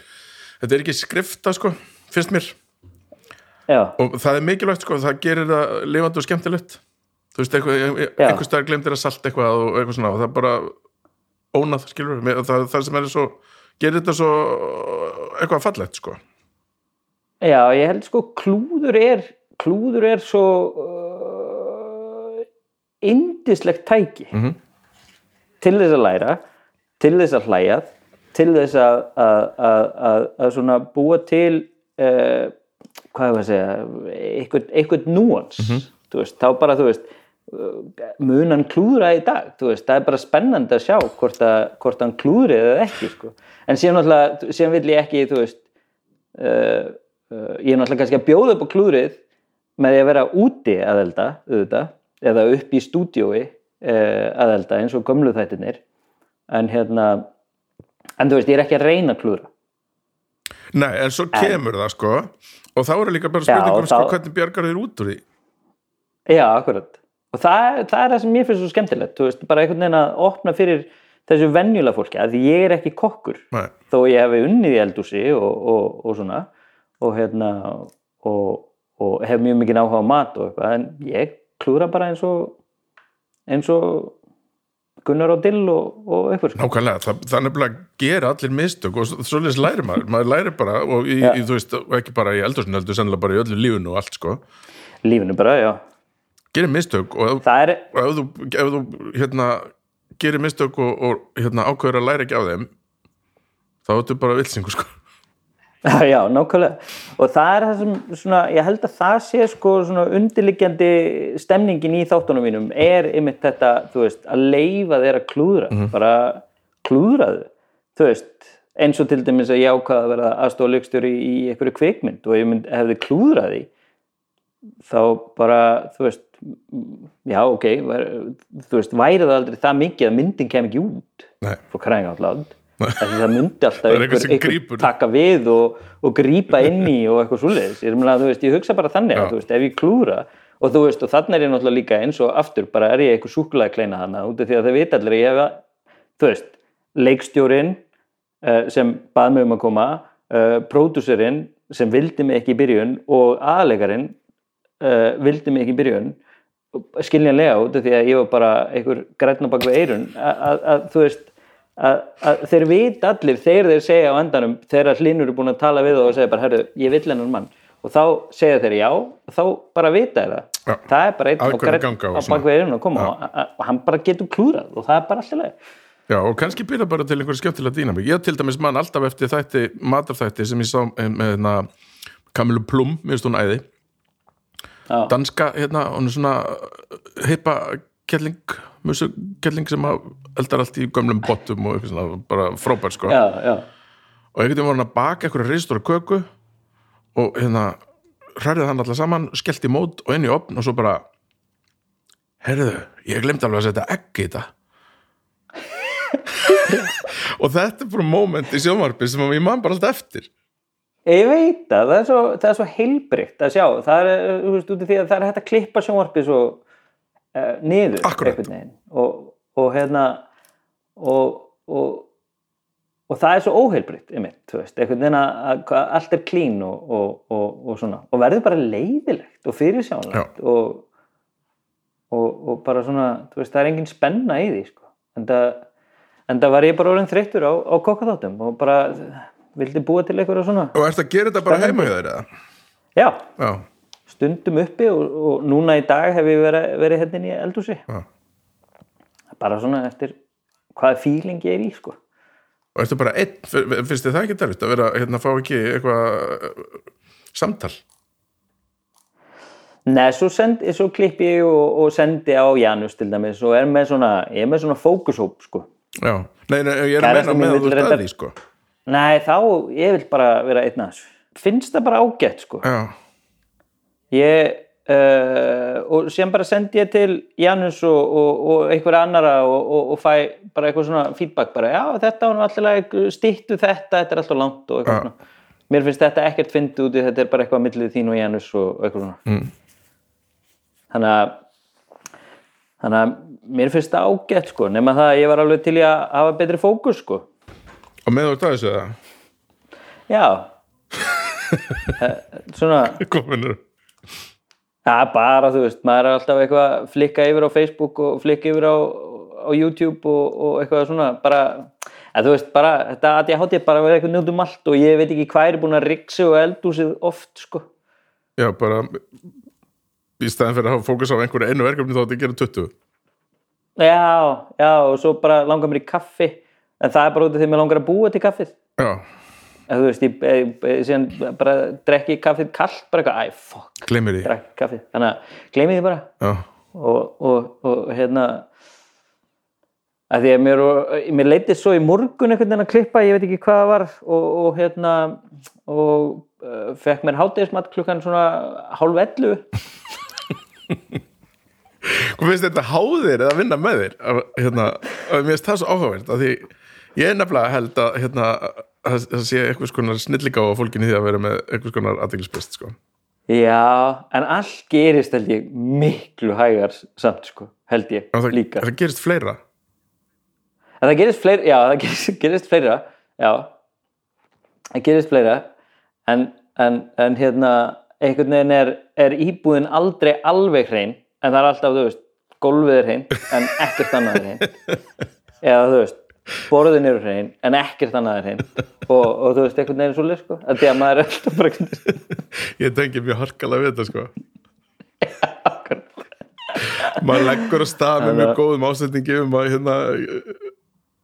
þetta er ekki skrifta sko, finnst mér já, og það er mikilvægt sko, það gerir það lifandi og skemmtilegt. Þú veist, eitthvað, Já. einhver staðar glemdir að salta eitthvað og eitthvað svona og það er bara ónað, skilur við, það, það sem er svo gerir þetta svo eitthvað fallegt sko. Já, ég held sko klúður er klúður er svo uh, indislegt tæki. Mhm. til þess að læra til þess að hlæja til þess að, að, svona búa til uh, hvað er að segja eitthvað, eitthvað núans þú veist, þá bara þú veist mun hann klúðra í dag veist, það er bara spennandi að sjá hvort, að, hvort hann klúðri eða ekki sko. en síðan náttúrulega, síðan vill ég ekki veist uh, uh, ég er náttúrulega kannski að bjóða upp á klúðrið með því að vera úti að elda auðvitað, eða upp í stúdíói uh, að elda eins og gömlu þættinir en hérna en þú veist, ég er ekki að reyna klúðra. Nei, en svo kemur það sko og þá er líka bara spurningum sko, þá- hvernig bjargar þér út úr því Já, akkurat. Og það, það er það sem mér finnst svo skemmtilegt, þú veist, bara einhvern veginn að opna fyrir þessu venjulega fólki, að ég er ekki kokkur, Nei, þó ég hefi unnið í eldúsi og, og, og svona, og hérna, og, og hef mjög mikið áhuga á mat og eitthvað, en ég klúra bara eins og, eins og Gunnar og Dill og, og eitthvað, sko. nákvæmlega, það, það er nefnilega gera allir mistök og svo svoleiðis lærir maður maður lærir bara, og í, Já. í, þú veist, ekki bara í eldursinu heldur, sennilega bara í öllu lífinu og allt sko, Lífinu bara, já. gerir mistök og ef, er, og ef þú, ef þú hérna, gerir mistök og, og hérna, ákveður að læra ekki af þeim þá ertu bara vilsingu sko Já, nákvæmlega. Og það er það sem, svona, ég held að það sé sko undirliggjandi stemningin í þáttunum mínum er ymitt þetta, þú veist, að leifa þeir að klúðra, bara klúðraðu, þú veist, eins og til dæmis að ég ákvaða að vera aðstofa leikstjóri í einhverju kvikmynd og ég mynd, hefði klúðraði, þá bara, þú veist, já, ok, var, þú veist, væri það aldrei það mikið að myndin kem ekki út, out loud. Þessi, það myndi alltaf er einhver, einhver taka við og, og grípa inn í og eitthvað svoleiðis. Ég, veist, ég hugsa bara þannig að veist, ef ég klúra og þú veist, og þannig er ég náttúrulega líka eins og aftur bara er ég eitthvað súkulega kleina hana út af því að það vita allir ég hef þú veist, leikstjórin uh, sem bað mig um að koma uh, pródúserinn sem vildi mig ekki í byrjun og aðlegarinn uh, vildi mig ekki í byrjun skiljanlega út af því að ég var bara einhver grænn á bak við eirun að þú veist að, að þeir vita allir þegar þeir segja á endanum þegar hlinur er búin að tala við og segja bara, herru, ég vill hennan mann og þá segja þeir já og þá bara vita þeir það Já. það er bara einn á, og á svona. bak við eirun að koma og, og hann bara getur klúrað og það er bara alltaf leið Já, og kannski byrja bara til einhverju skemmtilega dýnamík. Ég til dæmis mann alltaf eftir þætti, matarþætti sem ég sá eh, með hérna, Kamilu Plum, mér finnst hún æði. Danska, hérna, hún er svona heipa kelling, musu kelling sem að eldar allt í gömlum bottum og eitthvað svona, bara frábær, sko. já, já, Og einhvern veginn var hann að baka einhverju reistóra köku og hérna hræðið hann alltaf saman, skellt í mót og inn í opn og svo bara herðu, ég glemdi alveg að setja egg í þetta. Og þetta er bara moment í sjónvarpi sem ég man bara alltaf eftir. Ég veit það, það er svo, svo heilbrygt að sjá, það er, þú veist, út af því að það er hægt að klippa sjónvarpið svo niður Akkúrat. einhvern veginn og, og hérna og, og, og það er svo veist, einhvern veginn að, allt er klín og, og, og, og svona, og verður bara leiðilegt og fyrirsjánlegt og, og, og bara svona, þú veist, það er engin spenna í því sko. en það en það var ég bara orðin þreyttur á, á kokkaþáttum og bara vildi búa til eitthvað svona Og ertu að gera þetta bara heima þér eða? já, Já, stundum uppi og, og núna í dag hef ég verið, verið hérna í eldhúsi já. bara svona eftir hvaða fíling ég er í sko Og ertu bara einn, finnst þið það ekki derfitt að vera, hérna, fá ekki eitthvað uh, samtal? Nei, svo, send, svo klipp ég og, og sendi á Janus til dæmis og er með svona, ég er með svona fókushóp sko. Já, nei, nei, ég er að meina með að þú að því, sko. Nei, þá, ég vil bara vera einn að þessu. Finnst það bara ágætt sko. Já, Ég, uh, og síðan bara sendi ég til Janus og, og, og einhver annara og, og, og fæ bara eitthvað svona feedback bara, já, þetta var alltaf stýttu þetta, þetta er alltaf langt og eitthvað Já. svona. Mér finnst þetta ekkert fyndið úti, þetta er bara eitthvað millið þín og Janus og eitthvað svona. mm. þannig að þannig að mér finnst það ágætt sko nema það að ég var alveg til í að hafa betri fókus sko og með þú ert að þessu það? já Eh, svona Kominur. Ja, bara þú veist, maður er alltaf eitthvað að flikka yfir á Facebook og flikka yfir á, á YouTube og, og eitthvað svona bara, að þú veist, bara þetta að ég hátti bara að vera eitthvað njótt um allt og ég veit ekki hvað er búin að riksa og eldúsið oft sko. Já, bara í staðin fyrir að hafa fókus á einhverju einu verkefni þá þetta gera 20. já, já, og svo bara langar mér í kaffi en það er bara út af því að mér langar að búa til kaffið. Já, þú veist, ég, ég, ég síðan bara drekki kaffið kallt, bara eitthvað, æ, fuck gleymir því. þannig að gleymi því bara Já, og, og, og hérna að því að mér, mér leitið svo í morgun einhvern veginn að klippa, ég veit ekki hvað það var og, og hérna og uh, fekk mér hátegismat klukkan svona hálf ellu hvað finnst þetta háðir eða vinna með þér? Að, Hérna, að mér finnst það svo áhugavert að því ég nefnilega held að hérna, að það sé eitthvað skonar snillíka á fólkinni því að vera með eitthvað skonar aðdeglisbrist, sko. já, en allt gerist held ég miklu hægar samt sko, held ég það, líka það gerist fleira. En það gerist fleira, já, það gerist, gerist fleira, já, það gerist fleira, en, en, en hérna, einhvern veginn er, er íbúðin aldrei alveg hrein, en það er alltaf, þú veist, gólfið er hrein, en ekkert annað er hrein. Eða, þú veist, borðin eru hrein, en ekkert annað er hrein. Og, og þú veist, einhvern veginn svo leið, sko, að því að maður er alltaf bara Ég tengi mjög harkalega við þetta, sko. maður leggur á stað með mjög góðum ásetningi um að hérna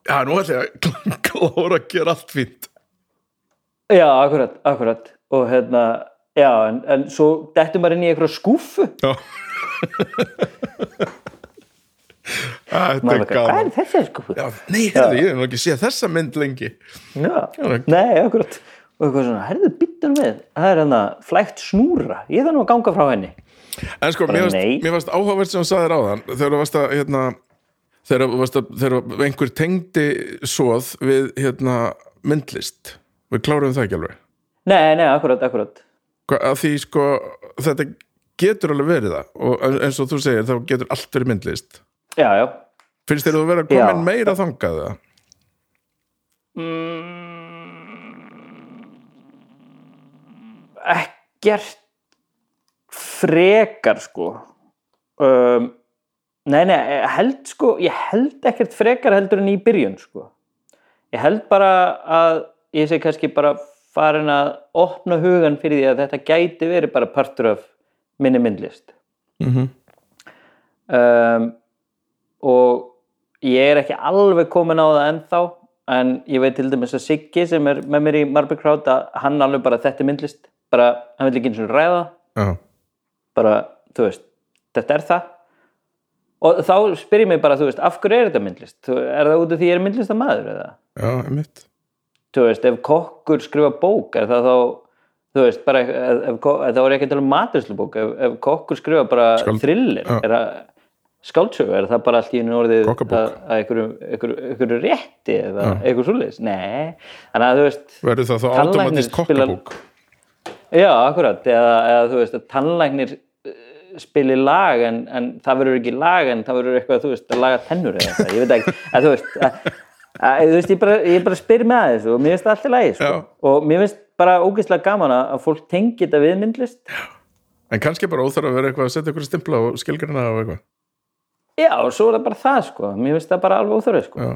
já, nú ætla ég að klára að gera allt fínt. Já, akkurat, akkurat, og hérna, já, en, en svo dettum maður inn í einhverja skúfu, já maður bara, hvað er þessi skúfu? já, nei, herði, ég hef nú ekki séð þessa mynd lengi. Já, Já. nei, akkurat. Og eitthvað svona, herðu byttur við. Það er hérna flækt snúra. Ég þarf nú að ganga frá henni. En sko, mér varst, áhugavert sem þú sagðir áðan þegar þú varst að hérna, þegar, þú varst að, þegar einhver tengdi svoð við hérna, myndlist. Við kláruðum það ekki alveg. Nei, nei, akkurat, akkurat. Hva, að því sko, þetta getur alveg verið það. Og eins og þú segir, þá getur allt verið myndlist. Já, já finnst þér þú að vera Já. komin meira þangað það? ekkert frekar sko um, nei, nei, held sko ég held ekkert frekar heldur en í byrjun sko ég held bara að ég sé kannski bara farin að opna hugan fyrir því að þetta gæti verið bara partur af minni myndlist Mm -hmm. um, og ég er ekki alveg komin á það ennþá en ég veit til dæmis að Siggi sem er með mér í Marble Crowd að hann alveg bara þetta er myndlist. Bara, hann vil ekki eins og ræða. Já, bara, þú veist, þetta er það. Og þá spyr ég mig bara, þú veist, af hverju er þetta myndlist? Er það út af því ég er myndlistamæður eða, já, mitt þú veist, ef kokkur skrifa bók er það þá þú veist, bara, ef, ef, ef, það var ekki að tala um maturslu ef, ef kokkur skrifa bara Skáld- thriller, Já. er það skáldsögu, er það bara allt í einu orðið að, að einhverju, rétti eða einhverju svoleiðis, nei. Þannig að þú veist, Verður það þá automatist kokkabók? já, akkurat. Eða, eða þú veist, að tannlæknir eh, spili lag en, en það verður ekki lag en það verður eitthvað, þú veist, að laga tennur eða eitthvað, ég veit ekki, að þú veist að, að, þú veist, ég bara, ég bara spyr með þessu og mér finnst það allt í lagi, sko. Já. og mér finnst bara ógeðslega gaman að fólk tengi þetta við myndlist. En kannski bara óþarf að vera eitthvað að setja ykkur stimpla og skilgrina og eitthvað já, og svo er það bara það sko. Mér finnst það bara alveg óþörfið sko. Já,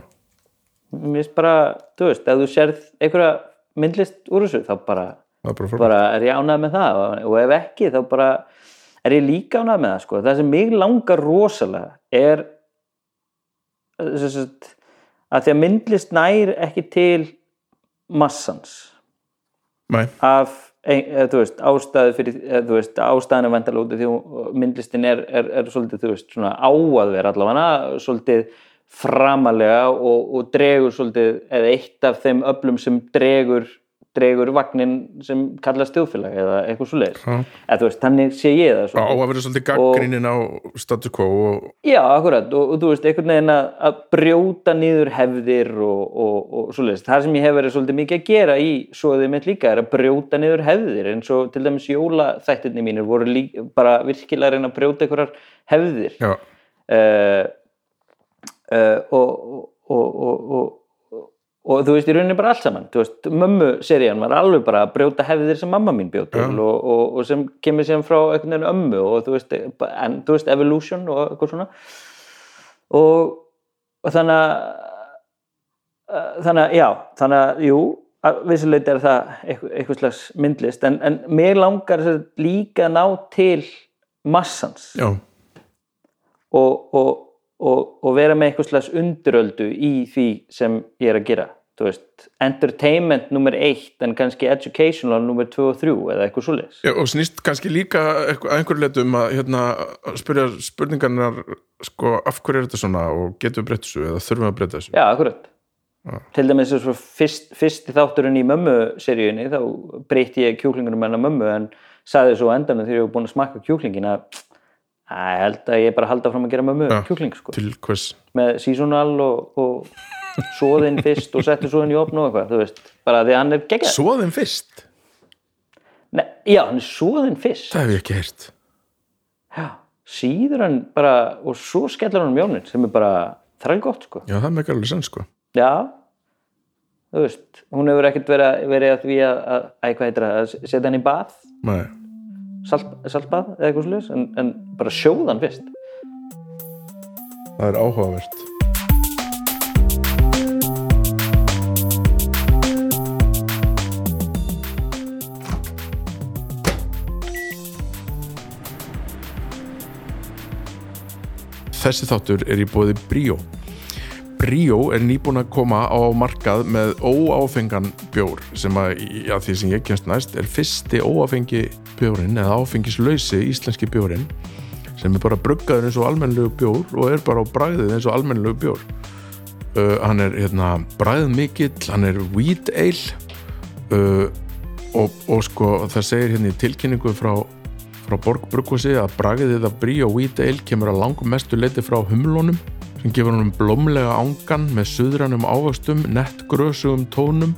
mér finnst bara, þú veist, ef þú sérð einhverja myndlist úr þessu þá bara, bara bara er ég ánægð með það. Og, ef ekki þá bara er ég líka ánægð með það sko. Það sem mig langar rosalega er sem sagt, að því að myndlist nær ekki til massans. Nei, af eða, þú veist, ástæðu fyrir eða, þú veist, ástæðan er vendalóti því hún- myndlistin er, er, er svolítið þú veist, svona á að vera allavega svolítið framalega og, og dregur svolítið eða eitt af þeim öflum sem dregur dregur vagnin sem kallast þjóðfélag eða eitthvað svo leir já, eða þú veist, þannig sé ég það á svolítið að vera svolítið gaggrínin á status quo og Já, akkurat, og, og þú veist, einhvern veginn að, að brjóta niður hefðir og, og, og svoleiðis. Það sem ég hef verið svolítið mikið að gera í svoðið mitt líka er að brjóta niður hefðir, eins og til dæmis jólaþættirni mínir voru líka, bara virkilega að reyna að brjóta einhverjar hefðir. Uh, uh, og, og, þú veist, í rauninni bara allt saman. Veist, mömmu serían var alveg bara að brjóta hefðir sem mamma mín bjóð til Já. og, og, og sem kemur síðan frá einhvern veginn ömmu og þú veist, en, þú veist evolution og eitthvað svona. Og, og þannig að þannig að, já, þannig að, jú að vissuleiti er það eitthvað, slags myndlist, en, en mér langar líka að ná til massans. Já, og, og, og, og vera með eitthvað slags undiröldu í því sem ég er að gera veist, entertainment nummer eitt en kannski educational nummer tvö og þrjú eða eitthvað svoleiðis. Já og snýst kannski líka að einhverju letu um að hérna, spyrja spurningarnar sko, af hverju er þetta svona og getum við breytt þessu eða þurfum við að breyta þessu? Já, akkurat. Til dæmis eins og fyrst, fyrst þátturinn í mömmu-seríunni þá breyti ég kjúklingunum hennar mömmu en sagði svo á endanum þegar ég var búin að smakka kjúklingin að að ég held að ég bara halda fram að gera mömmu Já. kjúkling sko, til hvers? Með seasonal og, og svoðinn fyrst og settu svoðinn í opn og eitthvað, þú veist, bara því að hann er geggjað. Svoðin fyrst, Nei, já, hann er svoðinn fyrst. Það hef ég ekki heyrt. Já, síður hann bara og svo skellar hann um mjónin sem er bara þræl gott sko. Já, það meikar alveg sann sko. Já, þú veist hún hefur ekkert verið, verið að því að, að, að hvað heitir það, að setja hann í bað? Nei, salt, saltbað eða eitthvað slúðis en, en bara sjóða hann fyrst. Það er áhugavert Þessi þáttur er í bóði Bríó. Bríó er nýbúin að koma á markað með óáfengan bjór sem að, já, því sem ég kemst næst er fyrsti óáfengi bjórin eða áfengislausi íslenski bjórin sem er bara bruggaður eins og almennlegu bjór og er bara á bragðið eins og almennlegu bjór. Uh, hann er hérna bragð mikill, hann er wheat ale uh, og, og sko það segir hérna í tilkynningu frá, frá Borg Bruggvasi að bragðið að brí og ale kemur að langum mestu leiti frá humlónum sem gefur honum blómlega ángan með suðrænum ávöxtum, nettgrösugum tónum.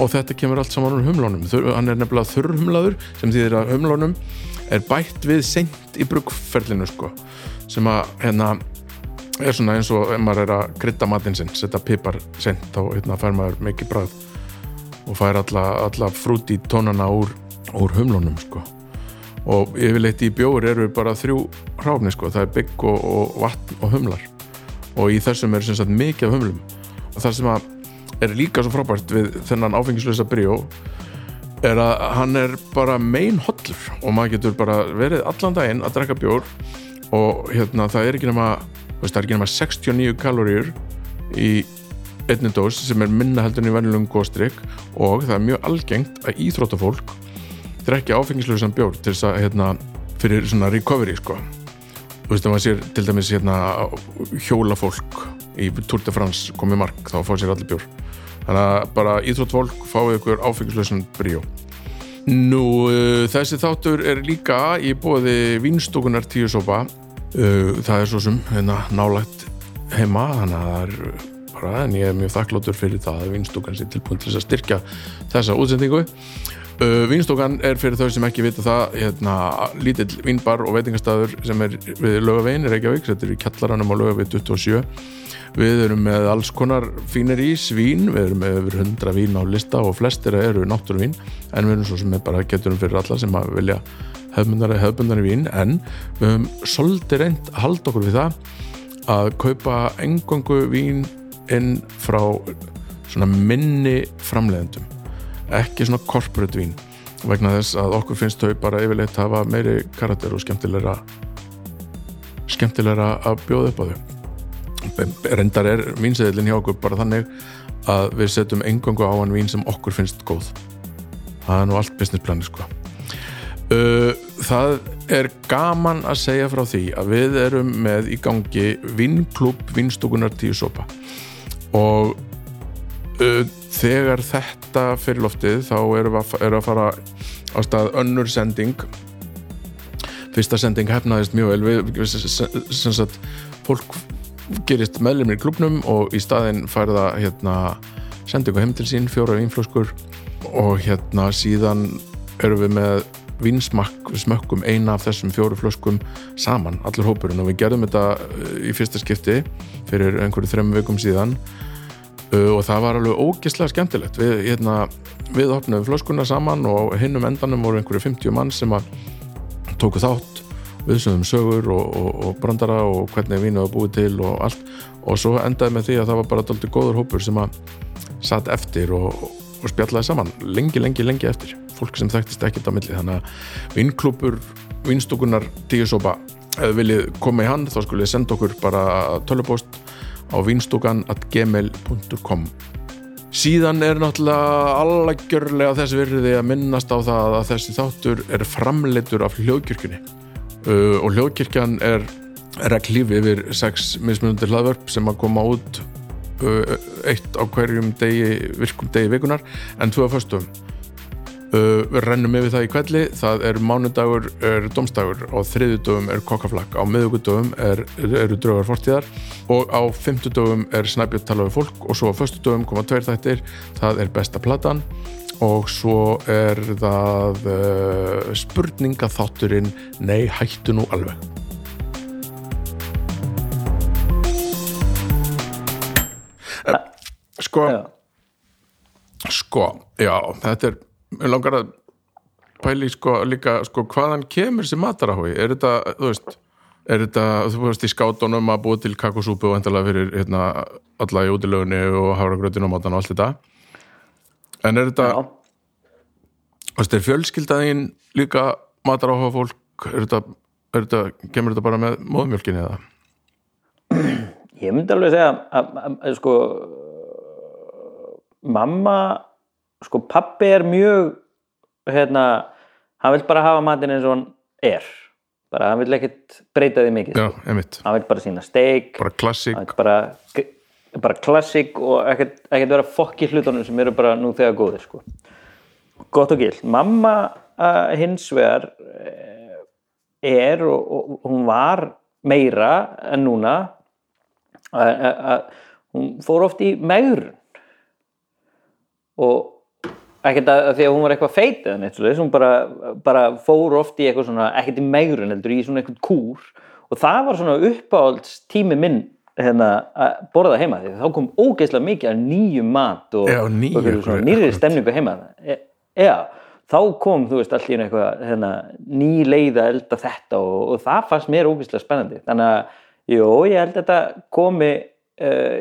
Og þetta kemur allt saman úr humlónum hann er nefnilega þurrhumlaður sem þýðir að humlónum er bætt við seint í bruggferlinu sko sem að hérna er svona eins og ef maður er að krydda matinn sinn, setja pipar seint þá hérna fær maður mikið brað og fær alla, alla frút í tónana úr, úr humlónum sko og yfirleitt í bjóri eru bara þrjú hráfni sko, það er bygg og, og vatn og humlar. Og í þessum er sem sagt mikið af humlum. Og það sem að er líka svo frábært við þennan áfengislösa bríó er að hann er bara mein hollur. Og maður getur bara verið allan daginn að drekka bjór og hérna það er ekki nema veist, er ekki nema 69 kaloríur í einni dós sem er minna heldur en í venjulegum góðstrykk og það er mjög algengt að íþróttafólk drekja áfengislösan bjór til þess að hérna, fyrir svona recovery sko. Þú veist að maður sér til dæmis hérna hjólafólk í Tour de France komið mark þá fá sér allir bjór. Þannig að bara íþróttfólk fáið ykkur áfengislösan bríó. Nú, uh, þessi þáttur er líka í bóði vínstúkunar tíu sopa. Uh, það er svo sem hérna, nálægt heima þannig að það er uh, bara en ég er mjög þakkláttur fyrir það að vínstúkan sé tilbúin til þess að styrkja þessa útsendingu uh, Vínstúkan er fyrir þau sem ekki vita það hérna, lítill vínbar og veitingastæður sem er við lögavegin í Reykjavík. Þetta er í kjallaranum á lögaveg 27 við erum með alls konar fínir í svín, við erum með yfir 100 vín á lista og flestir eru náttúruvín. En við erum svo sem er bara geturum fyrir alla sem vilja hefbundari, hefbundari vín. En við höfum svolítið reynd að halda okkur við það að kaupa engangu vín inn frá minni framleiðendum ekki svona corporate vín vegna þess að okkur finnst þau bara yfirleitt hafa meiri karakter og skemmtilegra skemmtilegra að bjóða upp á þau. Reyndar er vínseðilin hjá okkur bara þannig að við setjum engangu á hann vín sem okkur finnst góð. Það er nú allt business plani sko. Uh, það er gaman að segja frá því að við erum með í gangi vinklub vinstúkunar tíu sopa. Og þegar þetta fyrir loftið þá við að, erum að fara á stað önnur sending. Fyrsta sending hefnaðist mjög vel. Við, við sem sagt fólk gerist meðlumir í klubnum og í staðin færða hérna sendingu heim til sín, fjóra vínflöskur. Og hérna síðan erum við með vinsmakk við smökkum eina af þessum fjóru flöskum saman, allur hópurinn. Og við gerðum þetta uh, í fyrsta skipti fyrir einhverju þrem vikum síðan. uh, og það var alveg ógislega skemmtilegt. Við, hérna, við opnum flöskuna saman og hinnum endanum voru einhverju 50 mann sem að tóku þátt viðsöndum sögur og, og, og brandara og hvernig vínu var búið til og allt. Og svo endaði með því að það var bara doldið góður hópur sem að satt eftir og, og spjallaði saman lengi, lengi, lengi eftir. Fólk sem þekktist ekkert á milli. Þannig að vinklúpur, vinstúkunar tíusopa, ef þið viljið koma í hann þá skulle þið senda okkur bara tölupost á vinstúkan at gmail.com síðan er náttúrulega allagjörlega þess virði að minnast á það að þessi þáttur er framleitur af hljóðkirkjunni. Uh, og hljóðkirkjan er reglíf yfir sex mismunundir hlaðvörp sem að koma út uh, eitt á hverjum degi, virkum degi vikunar en tvö að föstum uh, við rennum yfir það í kvelli það er mánudagur, er domstagur og þriðudöfum er kokkaflakk. Á miðugudöfum er, eru draugar fortíðar. Og á fymtudöfum er snæbjörn tala við fólk. Og svo á föstudöfum koma tveir þættir. Það er besta platan. Og svo er það uh, spurningaþátturinn. Nei, hættu nú alveg. Uh, Sko. Sko, já, þetta er mér langar að pæli sko líka sko hvaðan kemur þessi mataráhui, er þetta, þú veist er þetta, þú veist, í skátunum að búa til kakosúpu og endalega fyrir hérna, alla í útilögunni og hafragrötinu og mátan og allt þetta? En er þetta, þú veist, er fjölskyldaðin líka mataráhuga fólk? Er þetta, er þetta, kemur þetta bara með móðmjölkinni eða? Ég myndi alveg segja að, að, að sko mamma sko pappi er mjög hérna, hann vil bara hafa matinn eins og hann er. Bara hann vil ekkert breyta því mikið. Já, hann vil bara sína steik. Bara vil bara, bara klassik og ekkert, ekkert vera fokk í hlutunum sem eru bara nú þegar góðir sko. gott og gill mamma uh, hins vegar eh, er og, og, og hún var meira en núna að, að hún fór oft í megrun. Og ekkert að, að því að hún var eitthvað feit eða neitt svoleiðis, hún bara, bara fór oft í eitthvað svona, ekkert í megrun heldur í svona eitthvað kúr. Og það var svona uppáhalds tími minn hérna, að borða heima því. Þá kom ógeðslega mikið af nýjum mat og, Já, nýju, og nýrri stemningu heima e, já, þá kom þú veist allir eitthvað hérna, ný leið að elda þetta og, og það fannst mér ógeðslega spennandi. Þannig að, jú, ég held að þetta komi uh,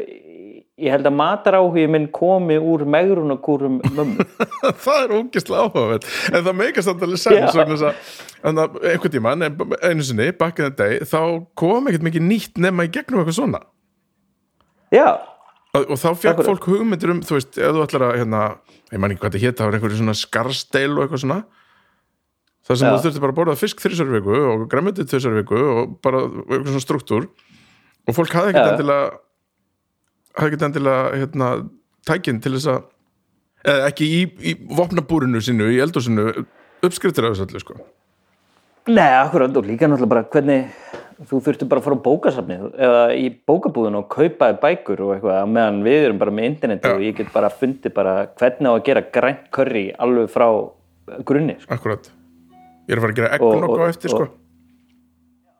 ég held að mataráhugi minn komi úr megrunarkúrum mömmu. Það er ógislega áhugaverð en það meikast alveg sens einhvern tímann einu sinni, back in the day þá kom ekkert mikið nýtt nema í gegnum eitthvað svona. Já, og, og þá Akkurat. fólk hugmyndir um þú veist, ef þú ætlar að hérna, ég man ekki hvað þetta hétt, það var einhverju svona skarsteil og eitthvað svona. Það sem Já. þú þurfti bara að borða fisk þrísar viku og græmmetið þrísar viku og bara eitthvað svona struktúr og fólk hafði ekkert endilega hafði ekkert endilega hérna, tækinn til þess að eða ekki í, í vopnabúrinu sínu, í eldúsinu uppskriftir af þessu allir sko. Nei, akkurat og líka náttúrulega bara hvernig þú þurfti bara að fara á bókasafnið eða í bókabúðinu og kaupa bækur og eitthvað meðan við erum bara með internet og ég get bara fundið bara hvernig á að gera grænt curry alveg frá grunni sko. akkurat. Ég er að fara að gera eggnog og- á eftir sko. og-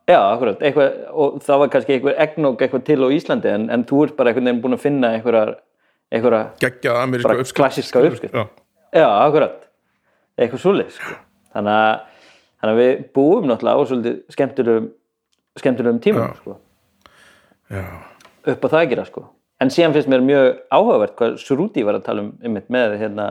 Já, akkurat, eitthvað, og það var kannski eitthvað egnók eitthvað til á Íslandi en, en þú ert bara einhvern veginn búin að finna bara uppskrift klassíska uppskrift. já, Já, akkurat, eitthvað svoleið sko. þannig, að, þannig að við búum náttúrulega á svolítið skemmtilegum, skemmtilegum tímum Já. sko, já, upp á það að gera sko. en síðan finnst mér mjög áhugavert hvað Surúti var að tala um einmitt með hérna,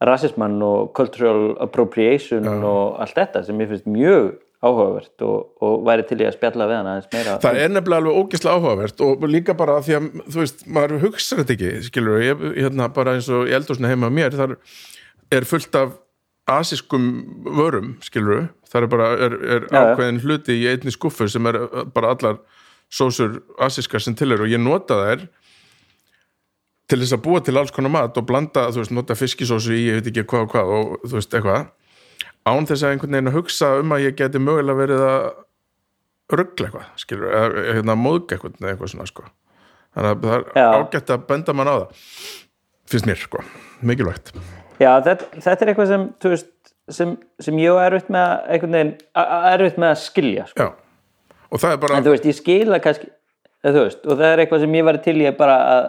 rasismann og cultural appropriation og allt þetta sem mér finnst mjög áhugavert og, og væri til í að spjalla við hann aðeins meira. Það er nefnilega alveg ógeðslega áhugavert og líka bara því að, þú veist, maður hugsar þetta ekki, skilur ég, hérna bara eins og í eldhúsinu heima á mér, þar er fullt af asískum vörum, skilur það er bara, er, er Já, já. ákveðin hluti í einni skuffu sem er uh, bara allar sósur asískar sem til er og ég nota þær til þess að búa til alls konar mat og blanda, þú veist, nota fiskisósu í, ég veit ekki hvað og hvað og þú veist, eitthvað án þess að einhvern veginn að hugsa um að ég geti mögulega verið að ruggla eitthvað, skilur, eða hérna, móðga eitthvað eða eitthvað svona, sko þannig að það er Já. ágætt að benda mann á það finnst mér, sko, mikilvægt Já, þetta, þetta er eitthvað sem, þú veist, sem, sem ég á erfitt með að, einhvern veginn, a- erfitt með að skilja, sko. já, og það er bara En þú veist, ég skila kannski, þú veist, og það er eitthvað sem ég var til að bara að,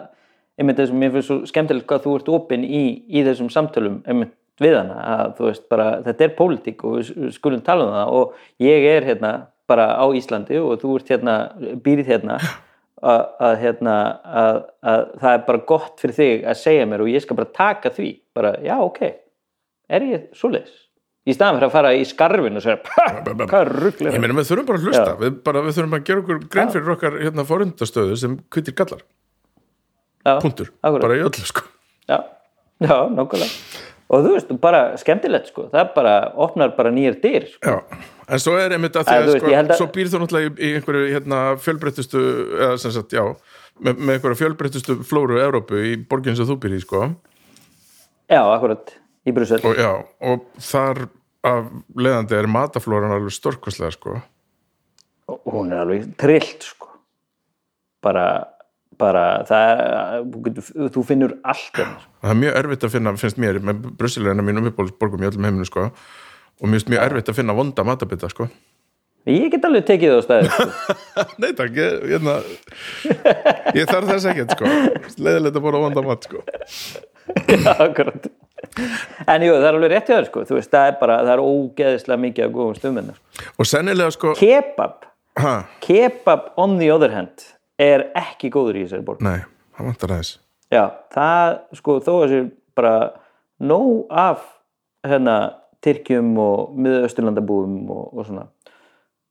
einmitt þessum, mér finnst svo skemmtilegt hvað þú ert opinn í, í þessum samtölum, einmitt við hana, að þú veist, bara, þetta er pólitík og við skulum tala um það. Og ég er hérna bara á Íslandi og þú ert hérna, býrið hérna, að, að hérna, að, að það er bara gott fyrir þig að segja mér og ég skal bara taka því, bara, já, ok, er ég svoleiðis? Í staðan fyrir að fara í skarfin og segja, "Pa, hvað rugglir ég meina, við þurfum bara að hlusta, við, bara, við þurfum að gera okkur grein fyrir okkar hérna forundastöðu sem kvittir gallar, Já, punktur. akkúrat. bara í öllu, sko. Já, já, nákvæmlega og þú veist, bara skemmtilegt sko. Það bara, opnar bara nýjar dyr sko. Já, en svo er einmitt að því að veist, sko, að- svo býr þú náttúrulega í, í einhverju hérna, fjölbreyttustu eða sem sagt, já, með, með einhverju fjölbreyttustu flóru Evrópu í borginn sem þú býr í, sko. Já, akkurat, í Brussel. Og já, og þar af leiðandi er mataflóran alveg stórkostlega, sko. Og hún er alveg trillt sko. Bara, bara það er, þú finnur allt hérna, sko. það er mjög erfitt að finna, finnst mér með Brusselina mínum uppbólsborgum í öllum heiminu, sko. Og finnst mjög erfitt að finna vonda matabita, sko. Ég get alveg tekið það á staði sko. Nei takk, ég, hérna, ég þarf þess ekkert, sko. Leiðilegt að bóra vonda mat, sko. Já, akkurat. En jú, það er alveg rétt hjá þér sko. Þú veist, það er bara, það er ógeðislega mikið að góðum stumina sko. og sennilega, sko kebab, ha, kebab on the other hand er ekki góður í þessari borg. Nei, það vantar aðeins. Já, það, sko, þó að sér bara nóg af hérna Tyrkjum og miðausturlandabúum og, og svona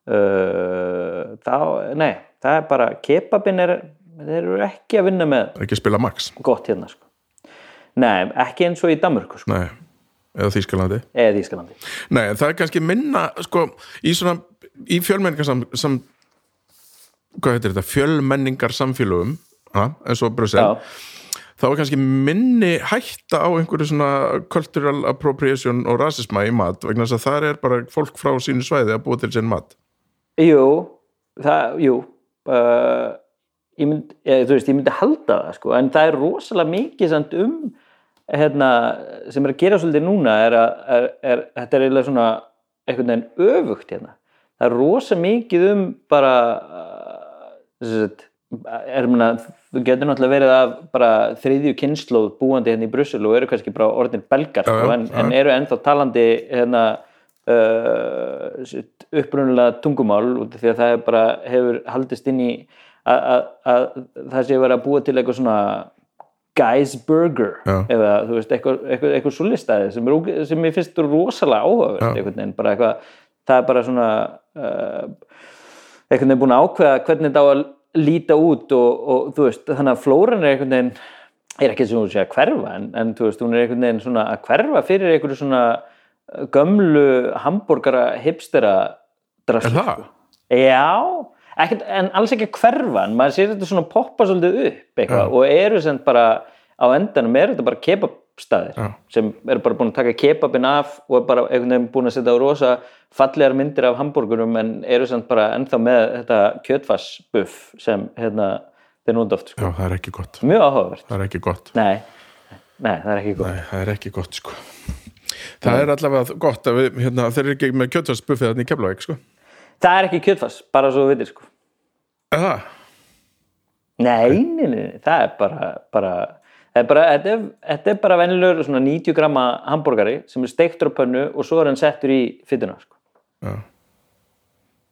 uh, þá, nei, það er bara kebabin er, þeir eru ekki að vinna með ekki að spila Max, gott hérna, sko. Nei, ekki eins og í Danmörku, sko, nei eða Þýskalandi. Eða Ískalandi Nei, það er kannski minna sko, í svona, í fjölmenningar sam, sam, hvað heitir þetta fjölmenningar samfélögum eins og Brussel, þá er kannski minni hætta á einhverju svona cultural appropriation og rasisma í mat vegna þess að það er bara fólk frá sínu svæði að búa til sinn mat. Jú það, jú uh, ég mynd, ég, veist, ég myndi halda það, sko en það er rosalega mikið samt um hérna, sem er að gera svolítið núna er að, er, er, þetta er eiginlega svona einhvern veginn öfugt hérna. Það er rosa mikið um bara að er minna, þú getur náttúrulega verið af bara þriðju kynnslóð búandi hérna í Brussel og eru kannski bara orðin belgar já, sko, en, já. en eru ennþá talandi hérna uh, upprunulega tungumál því að það bara hefur haldist inn í að, að, að það sé verið að búa til eitthvað svona Guy's Burger Já. eða þú veist, eitthvað, eitthvað, eitthvað súlistæði sem, er óge- sem ég finnst rosalega veginn, bara eitthvað það er bara svona uh, einhvern veginn búin að ákveða hvernig þetta á að líta út og, og þú veist, þannig að flóran er einhvern veginn er ekki sem hún sé að hverfa en, en þú veist, hún er einhvern veginn svona að hverfa fyrir einhverju svona uh, gömlu hambúrgara hipstera drasli, Er það? Já, ekkert, en alls ekki að hverfa en maður sér þetta svona poppa svolítið upp eitthvað og eru sem bara á endanum er þetta bara kebabstaðir Já. sem eru bara búin að taka kebabin af og er bara einhvern veginn búin að setja á rosa fallegar myndir af hambúrgurum en eru sem bara ennþá með þetta kjötfassbuff sem hérna þeir nút oft sko. Já, það er ekki gott mjög áhugavert það er ekki gott nei, nei, það er ekki gott Nei, það er ekki gott sko Það er allavega gott að við, hérna, þeir eru ekki með kjötvarsbuffið þannig í Keflavík, sko. það er ekki kjötfass, bara svo þú veitir sko. Það, nei, nei, nei, nei, það er bara, bara bara, þetta er, þetta er bara venjulegur svona 90 gramma hambúrgari sem er steiktur á pönnu og svo er hann settur í fytuna sko. já,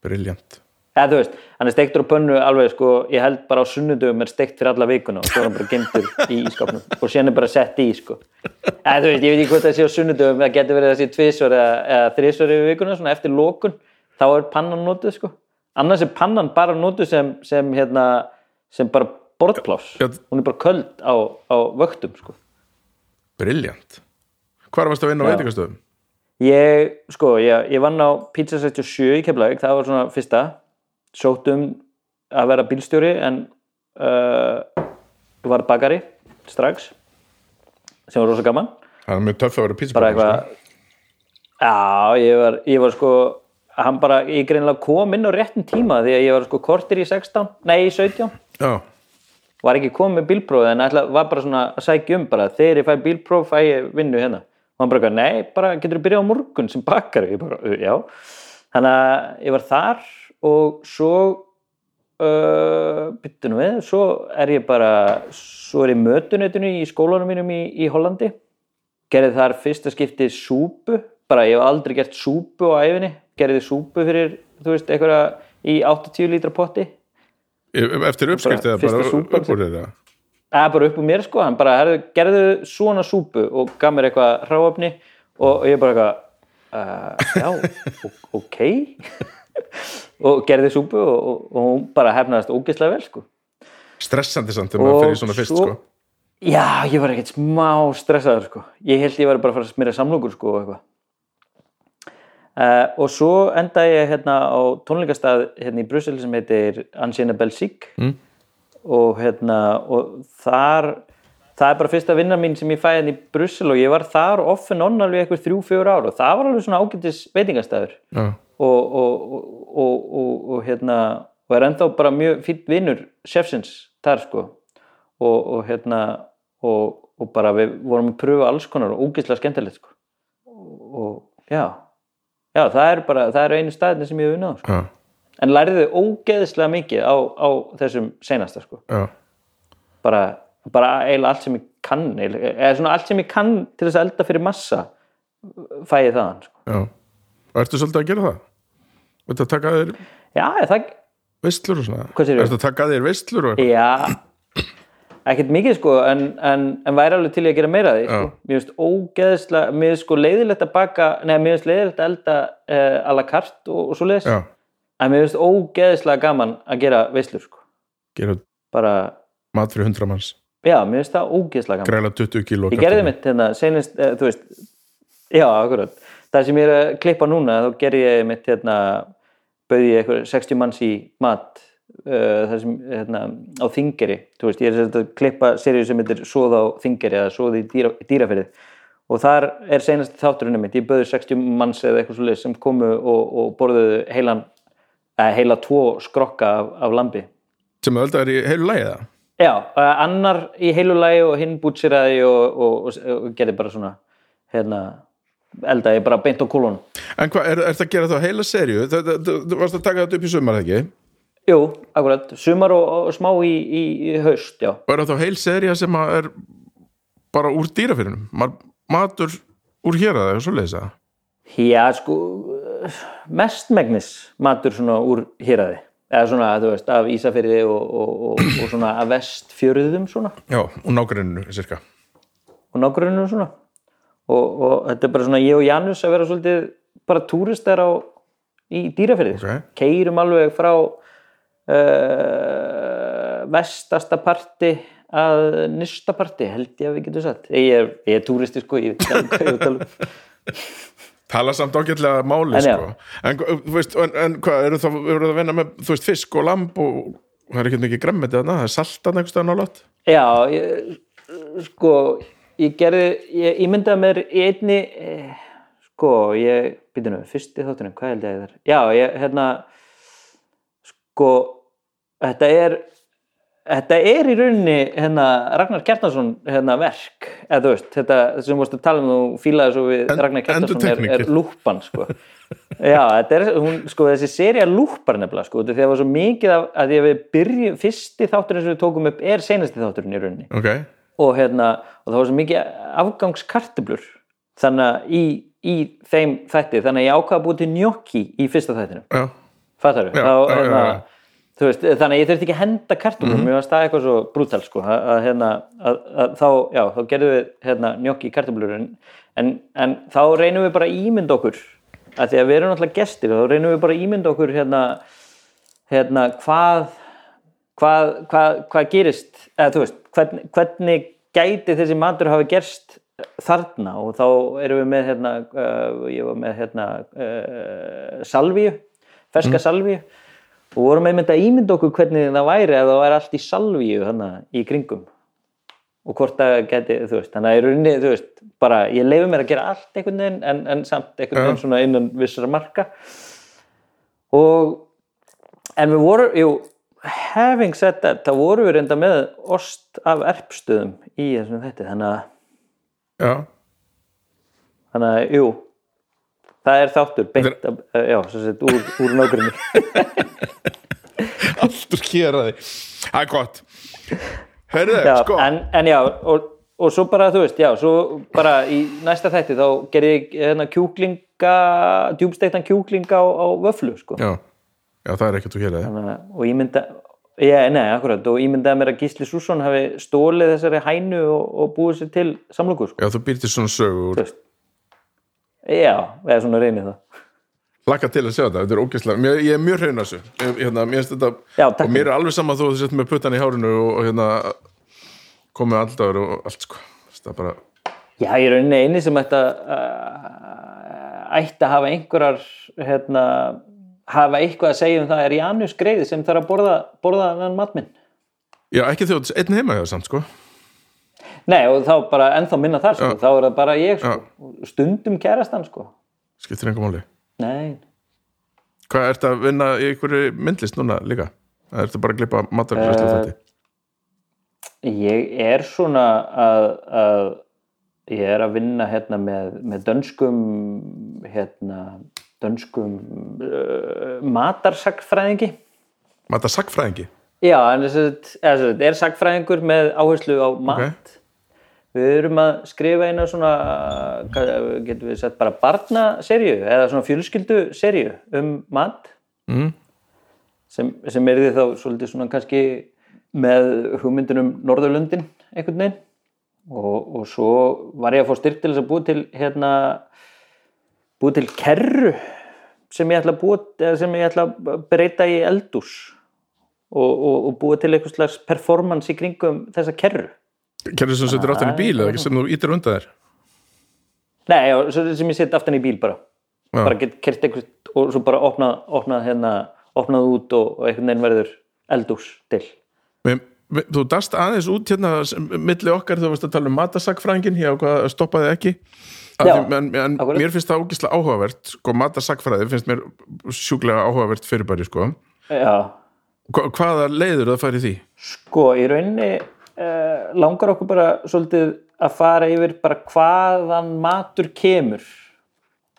briljant. eða þú veist, hann er steiktur á pönnu alveg sko, ég held bara á sunnudöfum er steikt fyrir alla vikuna og svo er hann bara gemtur í ískapnum og síðan er bara sett í sko. eða þú veist, ég veit ekki hvort það sé á sunnudöfum það getur verið þessi tvisvar eða, eða þrisvar yfir vikuna, svona eftir lokun þá er pannan notuð sko annars er pannan bara notuð sem, sem hérna, sem bara borðpláss Já. hún er bara köld á, á vöktum sko Briljant. Hvar varst að vinna á veitingastöðum? Ég, sko, ég, ég vann á Pizza 67 í Keflavík, það var svona fyrsta sótt um að vera bílstjóri en uh, var bakari strax sem var rosa gaman Það er mjög töff að vera pítsabakari, eitthvað já, ég var, ég var sko hann bara, ég greinlega kom inn á réttin tíma því að ég var sko kortir í 16 nei, í 17 sko. Já, var ekki komið með bílpróf en ætla, var bara svona að sækja um bara þegar ég fæ bílpróf fæ ég vinnu hérna. Og hann bara, eitthvað, nei, bara getur þú byrjað á morgun sem bakari, ég bara, "Uh, já. Þannig að ég var þar og svo uh, byttu nú við, svo er ég bara svo er ég í mötunetinu í skólanum mínum í, í Hollandi. Gerði þar fyrsta skipti súpu bara ég hef aldrei gert súpu á æfinni gerði súpu fyrir, þú veist, einhverja í 80 lítra potti eftir uppskrift eða bara upp úr þeirra. Er bara upp úr mér sko, hann bara herðu, gerðu svona súpu og gaf mér eitthvað hráöfni og, ég bara eitthvað uh, já, ok og gerði súpu og, og, og hún bara hefnaðist ógeðslega vel sko. Stressandi samt þegar maður fyrir svona fyrst, svo- sko. Já, ég var ekkert smá stressaður sko. Ég held ég var bara að fara að smyrja samlokur sko og eitthvað. Uh, og svo endaði ég hérna á tónleikastað hérna í Brussel sem heitir Ancienne Belgique Mm. og hérna og þar það er bara fyrsta vinna mín sem ég fæ hérna í Brussel og ég var þar off and on alveg eitthvað þrjú, fjör ár og það var alveg svona ágætis veitingastæður Já, og, og, og, og, og, og hérna og er ennþá bara mjög fýtt vinnur chefsins þar sko. Og, og hérna og, og bara við vorum að pröfa alls konar og ógeðslega skemmtilegt sko. Og, og já já það er bara, það er einu staðinni sem ég hef unnað sko. en læriði ógeðslega mikið á, á þessum seinasta sko bara, bara eiginlega allt sem ég kann eða svona allt sem ég kann til þess að elda fyrir massa fæ ég þaðan sko. Og ertu svolítið að gera það? Ertu að taka þér já, það, veistlur og svona? Ertu að taka þér veistlur og eitthvað? Já, ekkert mikið sko en, en, en væri alveg til í að gera meira því sko. Mér finnst ógeðslega mér finnst sko leiðilegt að baka neða mér finnst leiðilegt að elda uh, a la carte og, og svo leiðis en mér finnst ógeðslega gaman að gera veislur sko. gera bara, mat fyrir hundra manns. já, mér finnst það ógeðslega gaman Græla 20 kíló. ég gerði mitt hérna senast, uh, þú veist já, akkurat, það sem ég er að klippa núna þá gerði ég mitt hérna bauði ég eitthvað 60 manns í mat uh, sem hérna, á þingeri, veist, ég er að klippa seríu sem heitir Svoð á þingeri eða Svoð í dýra, dýrafyrði og þar er senast þátturinn mitt, ég bauði 60 manns eða eitthvað svo sem komu og, og borðuðu heilan eða heila tvo skrokka af, af lambi Sem að er í heilu lagi það? Já, uh, annar í heilu lagi og hinn bútsiraði og, og, og, gerði bara svona hérna, eldaði bara beint á kúlun En hvað, er, er það að gera þá heila serju? Þú varst að taka þetta upp í sumar, ekki? Jú, akkurat, sumar og, og smá í, í, í haust, já Og er það þá heil serja sem að er bara úr dýrafyrinum? Matur úr hér að það, svo leiðis það? Já, sko, mestmegnis matur svona úr héraði eða svona, þú veist, af Ísafirði og, og, og, og svona af vestfjörðum svona Já, og nágruninu, cirka. og nágrunum svona og, og þetta er bara svona ég og Janus að vera svolítið bara túristar á í dýrafyrði Ok. keirum alveg frá vestasta parti að nýsta parti held ég að við getum satt ég er, ég er túristi sko ég veit ekki hvað ég er að tala um Tala samt ágætlega máli, En sko. En, veist, en, en hvað, eru það, eru það að vinna með, þú veist, fisk og lamb og það er ekki mikið gremmið það er saltan einhvers staðan á lott? Já, ég, sko, ég gerði, ég, ég myndaði mér í einni, eh, sko, ég, býtum nú, fyrsti þáttunum, hvað held ég þar? Já, ég, hérna, sko, þetta er, þetta er í rauninni hérna, Ragnar Kjartansson hérna, verk. Eða þú veist, þetta sem að tala um og fílaði svo við En- Ragnar Kjartansson er, er lúpan sko. já, þetta er, hún, sko, þessi serið lúpar nefnilega, sko, þegar það var svo mikið af, að því að við byrjum, fyrsti þátturinn sem við tókum upp er seinasti þátturinn í rauninni. Ok, og, hérna, og það var svo mikið afgangskartöblur þannig að í, í þeim þætti, þannig að ég ákvaða að búið til gnocchi í fyrsta þættinu já, fattar Já, þá, já, já, hérna, já. Veist, þannig að ég þurfti ekki að henda kartumum mér varst það eitthvað svo brútal sko, að, að, hérna, að, að, þá, já, þá gerðum við hérna, gnocchi kartumlur en, en, en þá reynum við bara að ímynda okkur að því að við erum náttúrulega gestir þá reynum við bara að ímynda okkur hérna, hérna hvað hvað, hvað, hvað gerist eða þú veist, hvern, hvernig gæti þessi matur hafa gerst þarna? Og þá erum við með hérna, uh, ég var með hérna uh, salvíu, ferska salvíu og vorum einmitt að ímynda okkur hvernig það væri að það væri allt í salvíu hana, í kringum. Og hvort það geti, þú veist, þannig að í rauninni, þú veist, bara ég leifi mér að gera allt einhvern veginn en, en samt einhvern veginn svona innan vissara marka. Og en við vorum, jú having said that, þá vorum við reynda með ost af erpstöðum í þessum þetta, þannig að já, þannig að, jú það er þáttur, beint, af, já, svo sett, úr, úr nágrunni alltur keraði það er gott. Herðu, já, sko. en, en já, og, og svo bara, þú veist, já, svo bara í næsta þætti þá gerði ég hérna kjúklinga, djúbstektan kjúklinga á, á vöflu, sko. Já, já, það er ekkert þú Þannig að- og ég mynda Já, nei, akkurat, og ég myndaði mér að Gísli Sússon hafi stólið þessari hænu og, og búið sér til samlokur, sko. já, þú býr til svona sögu úr Já, eða svona reynið það. laka til að sjá þetta, þetta er ógeðslega ég er mjög hrein að þessu hérna, þetta, Já, og mér er alveg sama þó að þú sett með puttan í hárinu og, og hérna komið alldagur og allt sko það er bara, Já, ég er rauninni eini sem ætti að ætti að hafa einhverjar hérna, hafa eitthvað að segja um það er Janus Greiði sem þarf að borða, borða þann matminn. já, ekki þjótt einn heima hjá samt sko Nei, og þá bara ennþá minna þar, sko. Þá er það bara ég, sko. Stundum kærast hann, sko. skiptir einhver máli Nei, hvað, ertu að vinna í einhverju myndlist núna líka? Það ertu bara að glippa matarfræslu Eh, þetta Ég er svona að, að ég er að vinna hérna með, með dönskum hérna dönskum uh, matarsakfræðingi Matar sagfræðingi? Já, en þess að er sakfræðingur með áherslu á mat Við erum að skrifa eina svona getum við sett bara barnaserju eða svona fjölskylduserju um mat. Mm. sem, sem er því þá svolítið svona kannski með hugmyndunum Norðurlöndin einhvern veginn. Og, og svo var ég að fá styrk til þess að búa til hérna búa til kerru sem ég ætla að búa eða sem ég ætla að breyta í eldús og, og, og búa til eitthvað slags performance í kringum þessa kerru Kerður sem setur áttan í bíl eða ekki sem þú ítir undan þér? Nei, já, sem ég set aftan í bíl bara. Já. bara get kert eitthvað og svo bara opnað, opnað hérna opnað út og, og einhvern veginn verður eldús til. Men, men, þú dast aðeins út hérna sem- milli okkar þú varst að tala um matarsakfræðingin ég ákvað stoppaði ekki? Já, en, en mér finnst það ógislega áhugavert sko matarsakfræði finnst mér sjúklega áhugavert fyrirbæri sko. Já, Hva, hvaða leiður það færi því? sko í rauninni uh, langar okkur bara svolítið að fara yfir bara hvaðan matur kemur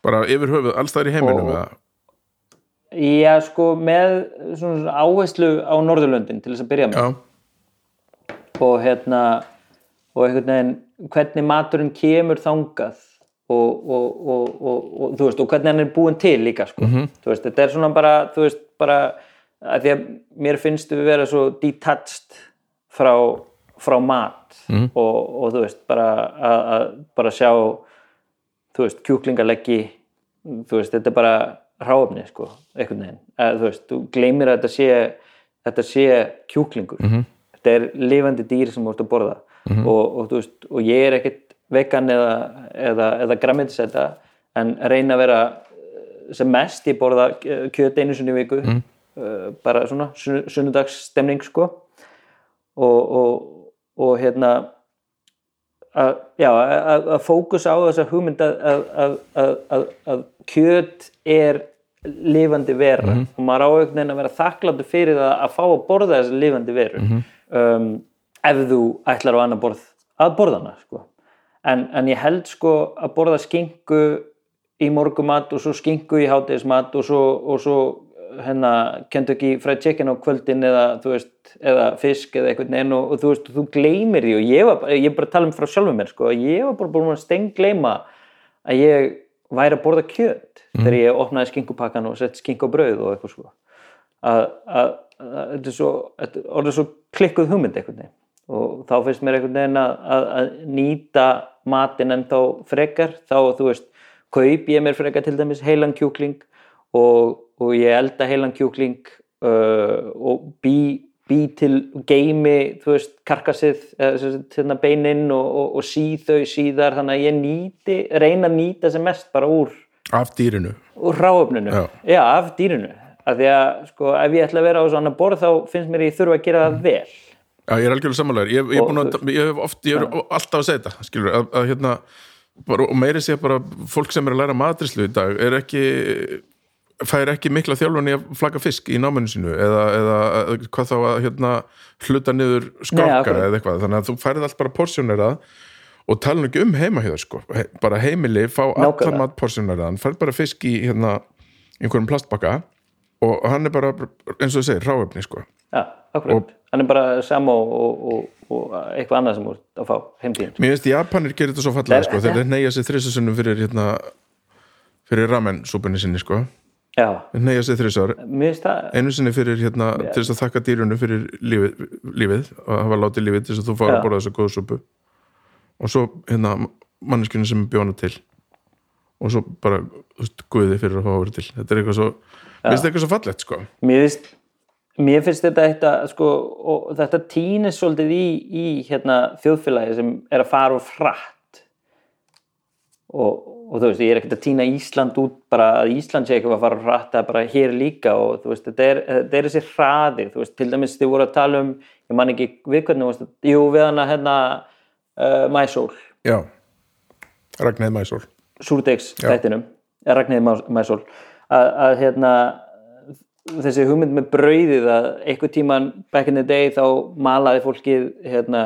bara yfir höfuð allstæðar í heiminum Og-? Já, sko með svona áherslu á Norðurlöndin til þess að byrja með já, og hérna og einhvern veginn hvernig maturinn kemur þangað og, og, og, og, og þú veist og hvernig hann er búinn til líka sko. þú veist, þetta er svona bara þú veist, bara að því að mér finnst við vera svo detached frá, frá mat og, og þú veist, bara að, að bara sjá þú veist, kjúklingaleggi þú veist, þetta er bara ráfni sko, einhvern veginn, að, þú veist, þú gleymir að þetta sé þetta sé kjúklingur. Þetta er lifandi dýr sem þú ert að borða. Og, og þú veist, og ég er ekkit vegan eða, eða, eða græmitisæta en reyna að vera eh, sem mest, ég borða kjöt einu sinni í viku. Uh, bara svona sunn- sunnudagsstemning sko. Og, og, og hérna að, já, að, að fókusa á þessa hugmynd að, að, að, að, að, að kjöt er lifandi vera. Og maður á einhvern veginn að vera þakkláttur fyrir það að fá að borða þessa lifandi veru. Um, ef þú ætlar á annar borð að borða hana sko. en, en ég held sko að borða skingu í morgumat og svo skingu í hátegismat og svo, og svo hérna Kentucky Fried Chicken á kvöldin eða, veist, eða fisk eða eitthvað neinn og, og þú veist, þú gleymir því og ég var, bara- ég bara tala um frá sjálfum mér sko, ég var bara búin að stengleima að ég væri að borða kjöt þegar ég opnaði skinkupakkan og sett skinku á brauð og eitthvað sko. Að, þetta er svo orðið svo klikkuð hugmynd einhvern veginn og þá finnst mér einhvern veginn að, að, að nýta matinn en þá frekar þá þú veist, kaup ég mér frekar til dæmis heilan kjúkling og, og ég elda heilan kjúkling uh, og bý, bý til geimi, þú veist, sem sagt, hérna beinin og, og, og síð þau síðar, þannig að ég nýti reyna að nýta sem mest bara úr af dýrinu. úr ráöfninu, Já. af dýrinu. Af því að sko ef ég ætla að vera á svona borð þá finnst mér ég þurfa að gera það vel. Já, ég er algjörlega samanlegar ég, ég, að, ég hef oft, ég er alltaf að segja þetta skilur, að, að hérna bara, og meiri sé bara, fólk sem er að læra matrislu í dag er ekki fær ekki mikla þjálfun í að flagga fisk í náminu sínu eða, eða, hvað þá að hérna, hluta niður akkurat. eða eitthvað, þannig að þú færið allt bara porsjónerað og tala nú ekki um heimahjöður sko. He, bara heimili, fá Nákvæmlega. mat porsjóneraðan, færið bara fisk í hérna, einhverjum plastbakka og hann er bara, eins og þú segir, ráefni sko. Já, akkurat, hann er bara sam og, og, og, og eitthvað annað sem úr að fá heimtíðin Mér finnst Japanir gerir þetta svo fallega sko, þeir neyja sér þrissusunum fyrir hérna, fyrir ramen súpunni sinni sko. Já, neyja finnst það einu sinni fyrir hérna, til þess að þakka dýrunu fyrir lífið, lífið og hafa látið lífið til þess að þú fáir Já. að borða þessa góða súpu. Og svo hérna manneskjunni sem bjóna til. Og svo bara veist, guði fyrir að fá að vera til. Þetta er eitthvað svo, finnst þetta eitthvað svo fallegt sko. mér finnst, mér finnst þetta, þetta sko, og þetta týnist svolítið í, í hérna, þjóðfélagi sem er að fara og frætt og, og þú veist, ég er ekkert að týna Ísland út bara að Ísland sé eitthvað að fara það er bara hér líka og þú veist, þetta er, þetta er þessi hraði, þú veist, til dæmis þið voru að tala um, ég man ekki við hvernig, veist, jú, við hana hérna uh, Mæsól, Já, Ragnæð Mæsól súrdegs þættinum, Ragnhildi Mæsól að, að hérna þessi hugmynd með brauðið að einhver tíman back in the day þá malaði fólkið hérna,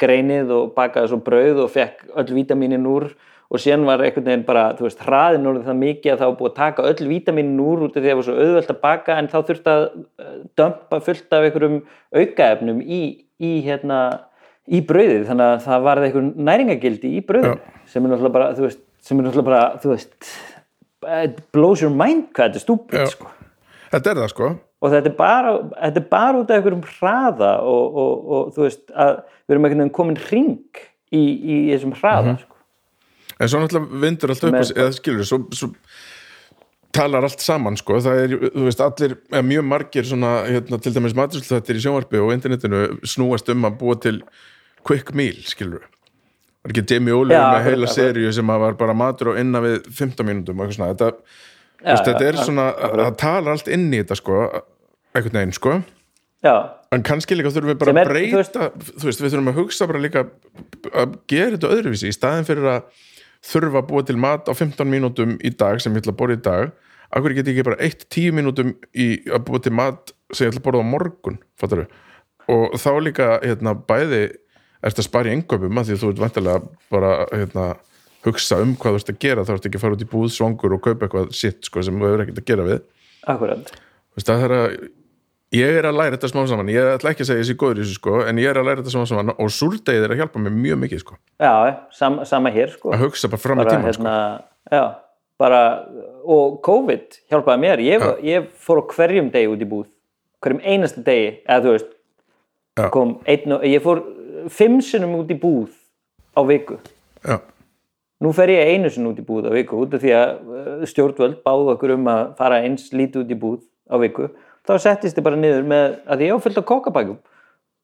greinið og bakaði svo brauð og fekk öll vítaminin úr og síðan var einhvern veginn bara, þú veist, hraðin orðið það mikið að það var búið að taka öll vítaminin úr út af því að það var svo auðvelt að baka en þá þurfti að eh, dömpa fullt af einhverjum aukaefnum í, í hérna í brauðið, þannig að það varði einhver næringagildi í brauðinu sem er náttúrulega bara, þú veist, sem er náttúrulega bara, þú veist it blows your mind hvað þetta er stúpid, Já. sko Þetta er það sko og þetta er bara, þetta er bara út af einhverjum hraða og, og, og þú veist að við erum einhvern veginn komin ring í, í þessum hraða Mhm. sko. En svo náttúrulega vindur allt upp eða skilur, svo, svo talar allt saman sko, það er, þú veist, allir mjög margir svona, hérna, til dæmis matursluþættir í sjónvarpi og internetinu snúast um að búa til quick meal, skilur var ekki Jamie Oliver Já, með heila seríu sem að var bara matur og innan við 15 mínútum og eitthvað svona, þetta, þú veist, Já, þetta já, er svona, það talar allt inn í þetta sko, einhvern veginn sko. Já, en kannski líka þurfum við bara að er, þú breyta þú veist, við þurfum að hugsa bara líka að gera þetta öðruvísi í staðin fyrir að þurfa að búa til mat á 15 mínútum í dag sem ég ætla að borða í dag. Akkur get ég ekki bara 1-10 mínútum í að búa til mat sem ég ætla að borða á morgun fattar og þá líka hérna, bæði ert að spara í engöpum að því að þú ert vantilega bara hérna, hugsa um hvað þú ert að gera. Þá ert ekki að fara út í búð svangur og kaupa eitthvað sitt sko, sem þú hefur ekkert að gera við. Veist, það er að ég er að læra þetta smá saman, ég ætla ekki að segja þessi góður í þessu sko, en ég er að læra þetta smá saman og súrdegið er að hjálpa mér mjög mikið sko. Já, sam, sama hér sko. Að hugsa bara fram í tíman sko. hérna, já bara, og COVID hjálpaði mér. Ég, ég fór á hverjum degi út í búð hverjum einasta degi, eða þú veist kom einn ég fór fimm sinnum út í búð á viku. Já, Nú fer ég einu sinni út í búð á viku út af því að uh, stjórnvöld báðu okkur um að fara eins lítið út í búð á viku. Þá settist ég bara niður með að ég á fullt af kokabækum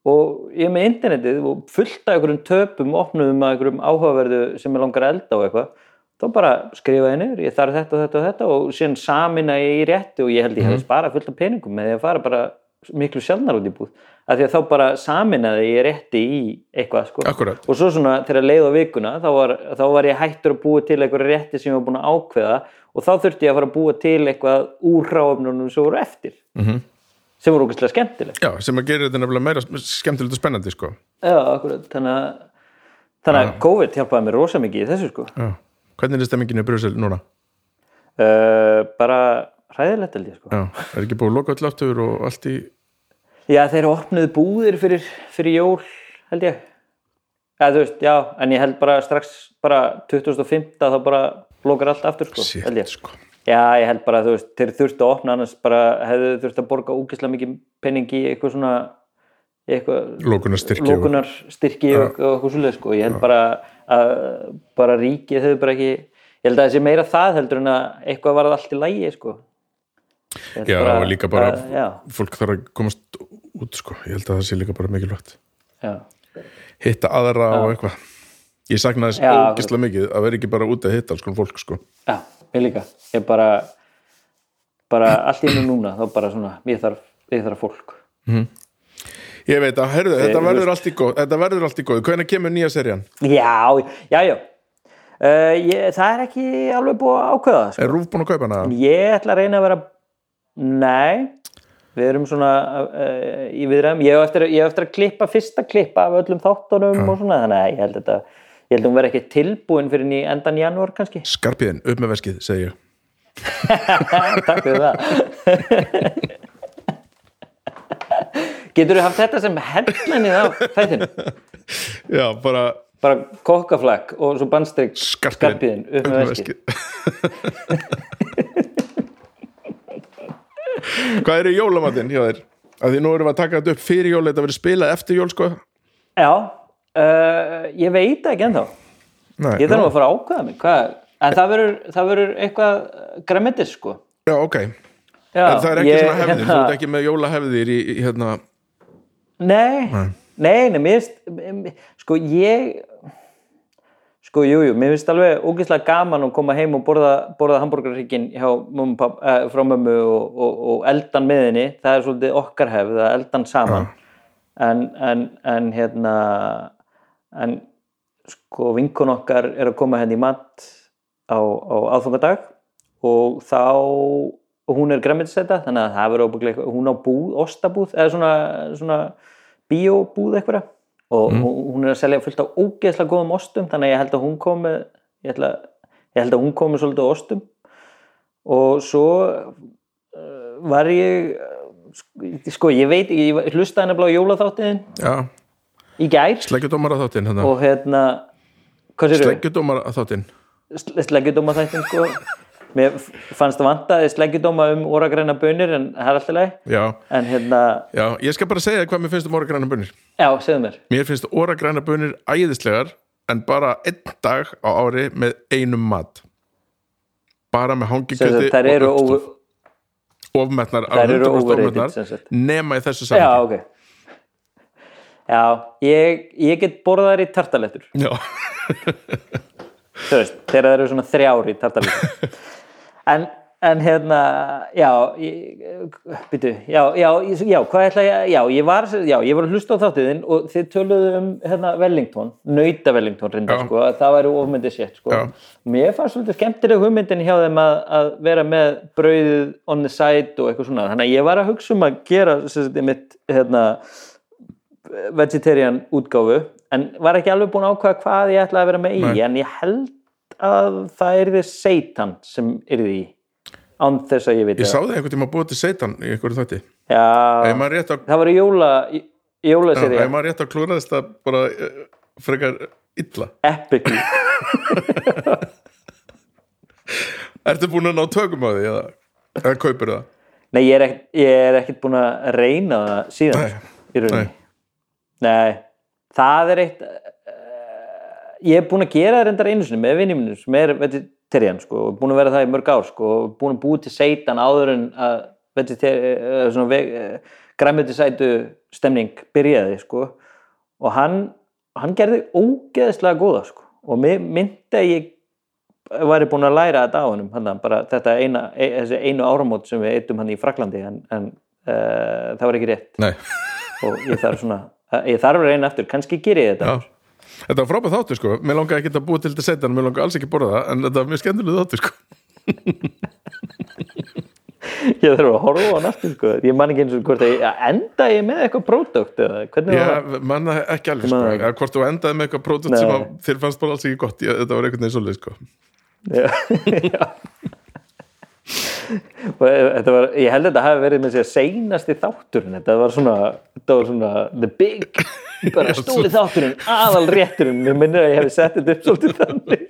og ég með internetið og fullt af einhverjum töpum opnuðum að einhverjum áhugaverðu sem er langar elda og eitthvað. Þá bara skrifa ég niður, ég þarf þetta og þetta og þetta og síðan samina ég í rétti og ég held ég hefði sparað fullt af peningum með því að fara bara miklu sjálfnar út í búð. Af því að þá bara saminaði ég rétti í eitthvað sko. Akkurat. Og svo svona þegar leið á vikuna þá var, þá var ég hættur að búa til eitthvað rétti sem ég var búin að ákveða og þá þurfti ég að fara að búa til eitthvað úr hráöfnunum sem voru eftir. Mhm. sem voru ógæslega skemmtileg. Já, sem að gera þetta nefnilega meira skemmtilegt og spennandi sko. já, akkurat, þannig að þannig að COVID hjálpaði mér rosa mikið í þessu sko. Já. hvernig er stemmingin í Brjósel núna? uh, bara hræðilegt held ég sko. Já, Já, þeir opnuðu búðir fyrir, fyrir jól, held ég. Eða, þú veist, já, en ég held bara strax, bara 2005 þá bara lokar allt aftur, sko, held ég. Shit, sko Já, ég held bara, þú veist, þeir þurftu að opna, annars bara hefðu þurft að borga úkislega mikið penning í eitthvað svona, Lókunarstyrki og- lókunarstyrki og, og eitthvað svoleið, sko. Ég held bara að bara ríkið hefur bara ekki, ég held að það sé meira það heldur en að eitthvað var allt í lægi, sko. Já, og líka bara að- já, fólk þarf að komast út sko, ég held að það sé líka bara mikilvægt já. hitta aðra og eitthvað ég sakna þess Já, ógislega mikið að vera ekki bara út að hitta alls konar fólk sko Já, ég líka. Ég bara, bara allt í einu núna, þá bara svona, ég þarf, ég þarf fólk. Ég veit að, herðu, þetta þú verður allt í góð þetta verður allt í góð, hvernig kemur nýja serían? Já, já, já. Uh, ég, það er ekki alveg búið að ákveða sko. Er Rúf búin að kaupa hana? Ég ætla að reyna að vera, nei, við erum svona uh, í viðræðum. Ég hef eftir, eftir að klippa fyrsta klippa af öllum þáttunum og svona, þannig að ég held þetta, ég held að hún verði ekki tilbúin fyrir í endan janúar kannski. Skarpiðin, upp með veskið, segi ég Takk fyrir það Getur þú haft þetta sem headlineið af þættinu? Já, bara Bara kokkaflakk og svo Skarpiðin, skarpiðin upp með veskið Hvað er í jólamatinn hjá þér? Því nú erum við að taka þetta upp fyrir jól þetta verður spilað eftir jól sko. Já, uh, ég veit ekki ennþá. Nei, Ég þarf nú að fara að ákveða mig. Hvað? En það verður, það verður eitthvað græmitis sko. Já, ok. Já, En það er ekki ég- svona hefðir, þú hérna- ert ekki með jólahefðir í, í hérna Nei, nei, nei, mér finnst, sko ég, sko, jú, jú, mér finnst alveg ógeðslega gaman að koma heim og borða, borða mömmu, papp, eh, frá mömmu og, og, og eldan með henni, það er svolítið okkar hefð, að eldan saman, en, en, en hérna, en sko vinkun okkar er að koma henni í mat á, á aðfangadag og þá og hún er græmitisæta þannig að það verður óbygglega hún á búð, ostabúð eða svona, svona bíóbúð eitthvað og hún hún er að selja fullt af ógeðslega góðum ostum þannig að ég held að hún komi ég ég held að hún komi svolítið á ostum. Og svo uh, var ég uh, sko ég veit ég hlustaði nefnilega á jólaþáttiðin Já, í gær. Þáttinn hérna. og hérna sleggjudóma þættin sko mér fannst það vantaði sleggjudóma um oragræna bönir en er Já, en hérna, já, ég skal bara segja hvað mér finnst um oragræna bunir. Já, segðu mér. Mér finnst oragræna bunir æðislegar en bara einn dag á ári með einum mat. Bara með hangikjöti og ofmetnar, Þær eru 100% overrated, ofmetnar, sem sagt. nema í þessu já, saman ok. Já, ég, ég get borðað þær í tartalettur. Já, þú veist, þegar það eru svona þrjár í tartalettur en, en hérna já, býtu já, já, ég- já, hvað ætla ég já, ég var, já, ég var að hlusta á þáttiðin og þið töluðu um hérna Wellington nauta Wellington reyndar, Já. sko að það væri ofmyndið sétt, sko Já. mér fannst svolítið skemmtileg hugmyndin hjá þeim að, að vera með brauðið on the side og eitthvað svona, þannig að ég var að hugsa um að gera sagt, mitt, hérna vegetarian útgáfu en var ekki alveg búin að ákvaða hvað ég ætlaði að vera með í Nei. en ég held að það er þið seitan sem er því án þess að ég veit ég sá það einhvern tíma búið til seitan í einhverju þætti. Já, að það var í jóla jólaseri ef maður rétt að klúra þess það bara eh, frekar illa. Epically Ertu búin að ná tökum á því eða, eða kaupir það? Nei, ég er ekkert, ég er ekkert búin að reyna það síðan Nei, nei. Nei, það er eitt ég er búin að gera það reyndar einu sinni með vinni mínum sem er vegetarian sko, og búin að vera það í mörg ár sko, og búin að búi til seitan áður en að græmmetisætu stemning byrjaði sko. Og hann, hann gerði ógeðslega góða sko og myndi að ég væri búin að læra þetta á honum hann, bara þetta eina, e, einu áramót sem við eittum hann í Fraklandi en, en uh, það var ekki rétt. Nei, og ég þarf svona ég þarf að reyna aftur, kannski ger ég þetta. Já Þetta var frábæð þáttur sko, mér langar ekki að búa til þetta seitan mér langar alls ekki að borða það, en þetta var mjög skemmtileg þáttur sko. Ég þarf að horfa á hann aftur sko. ég man ekki eins og hvort að ég enda ég með eitthvað pródökt eða hvernig var? það manna ekki alveg sko, man hvort þú endaði með eitthvað Nei. sem að þér fannst bara alls ekki gott. Ég, þetta var einhvern veginn svolítið sko. Já, já. Þetta var, ég held að þetta hafi verið með sér seinasti þátturinn. Þetta var svona, þetta var svona the big, bara stóri þátturinn aðal rétturinn, mér minnir að ég hefði sett þetta upp svolítið þannig.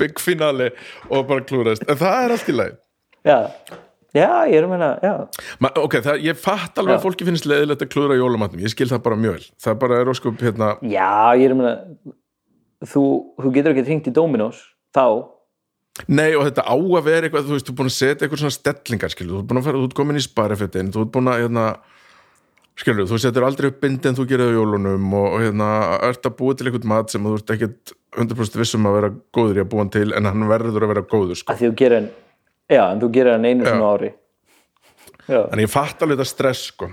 Big finale og bara klúrast en það er allt í lagi. Já, já, ég er að Ma, ok, það, ég fatt alveg Já. að fólki finnst leiðilegt að klúra jólamatnum. Ég skil það bara mjög vel. Það bara er óskup hérna. Já, ég er að meina þú, þú getur ekki hringt í Dominos þá, Nei og þetta á að vera eitthvað, þú veist, þú er búin að setja eitthvað svona stellingar, skilur, þú er búin að fara, þú ert komin í sparifettin, þú ert búin að, hérna, skilur, þú setur aldrei upp bindi en þú gerir það á jólunum og, og hérna, ert að búa til eitthvað mat sem þú ert ekkert 100% vissum að vera góður í að búa hann til en hann verður að vera góður, sko. að því þú gerir hann já, en þú gerir hann einu svona ári. Já, En ég fatt alveg þetta stress, sko.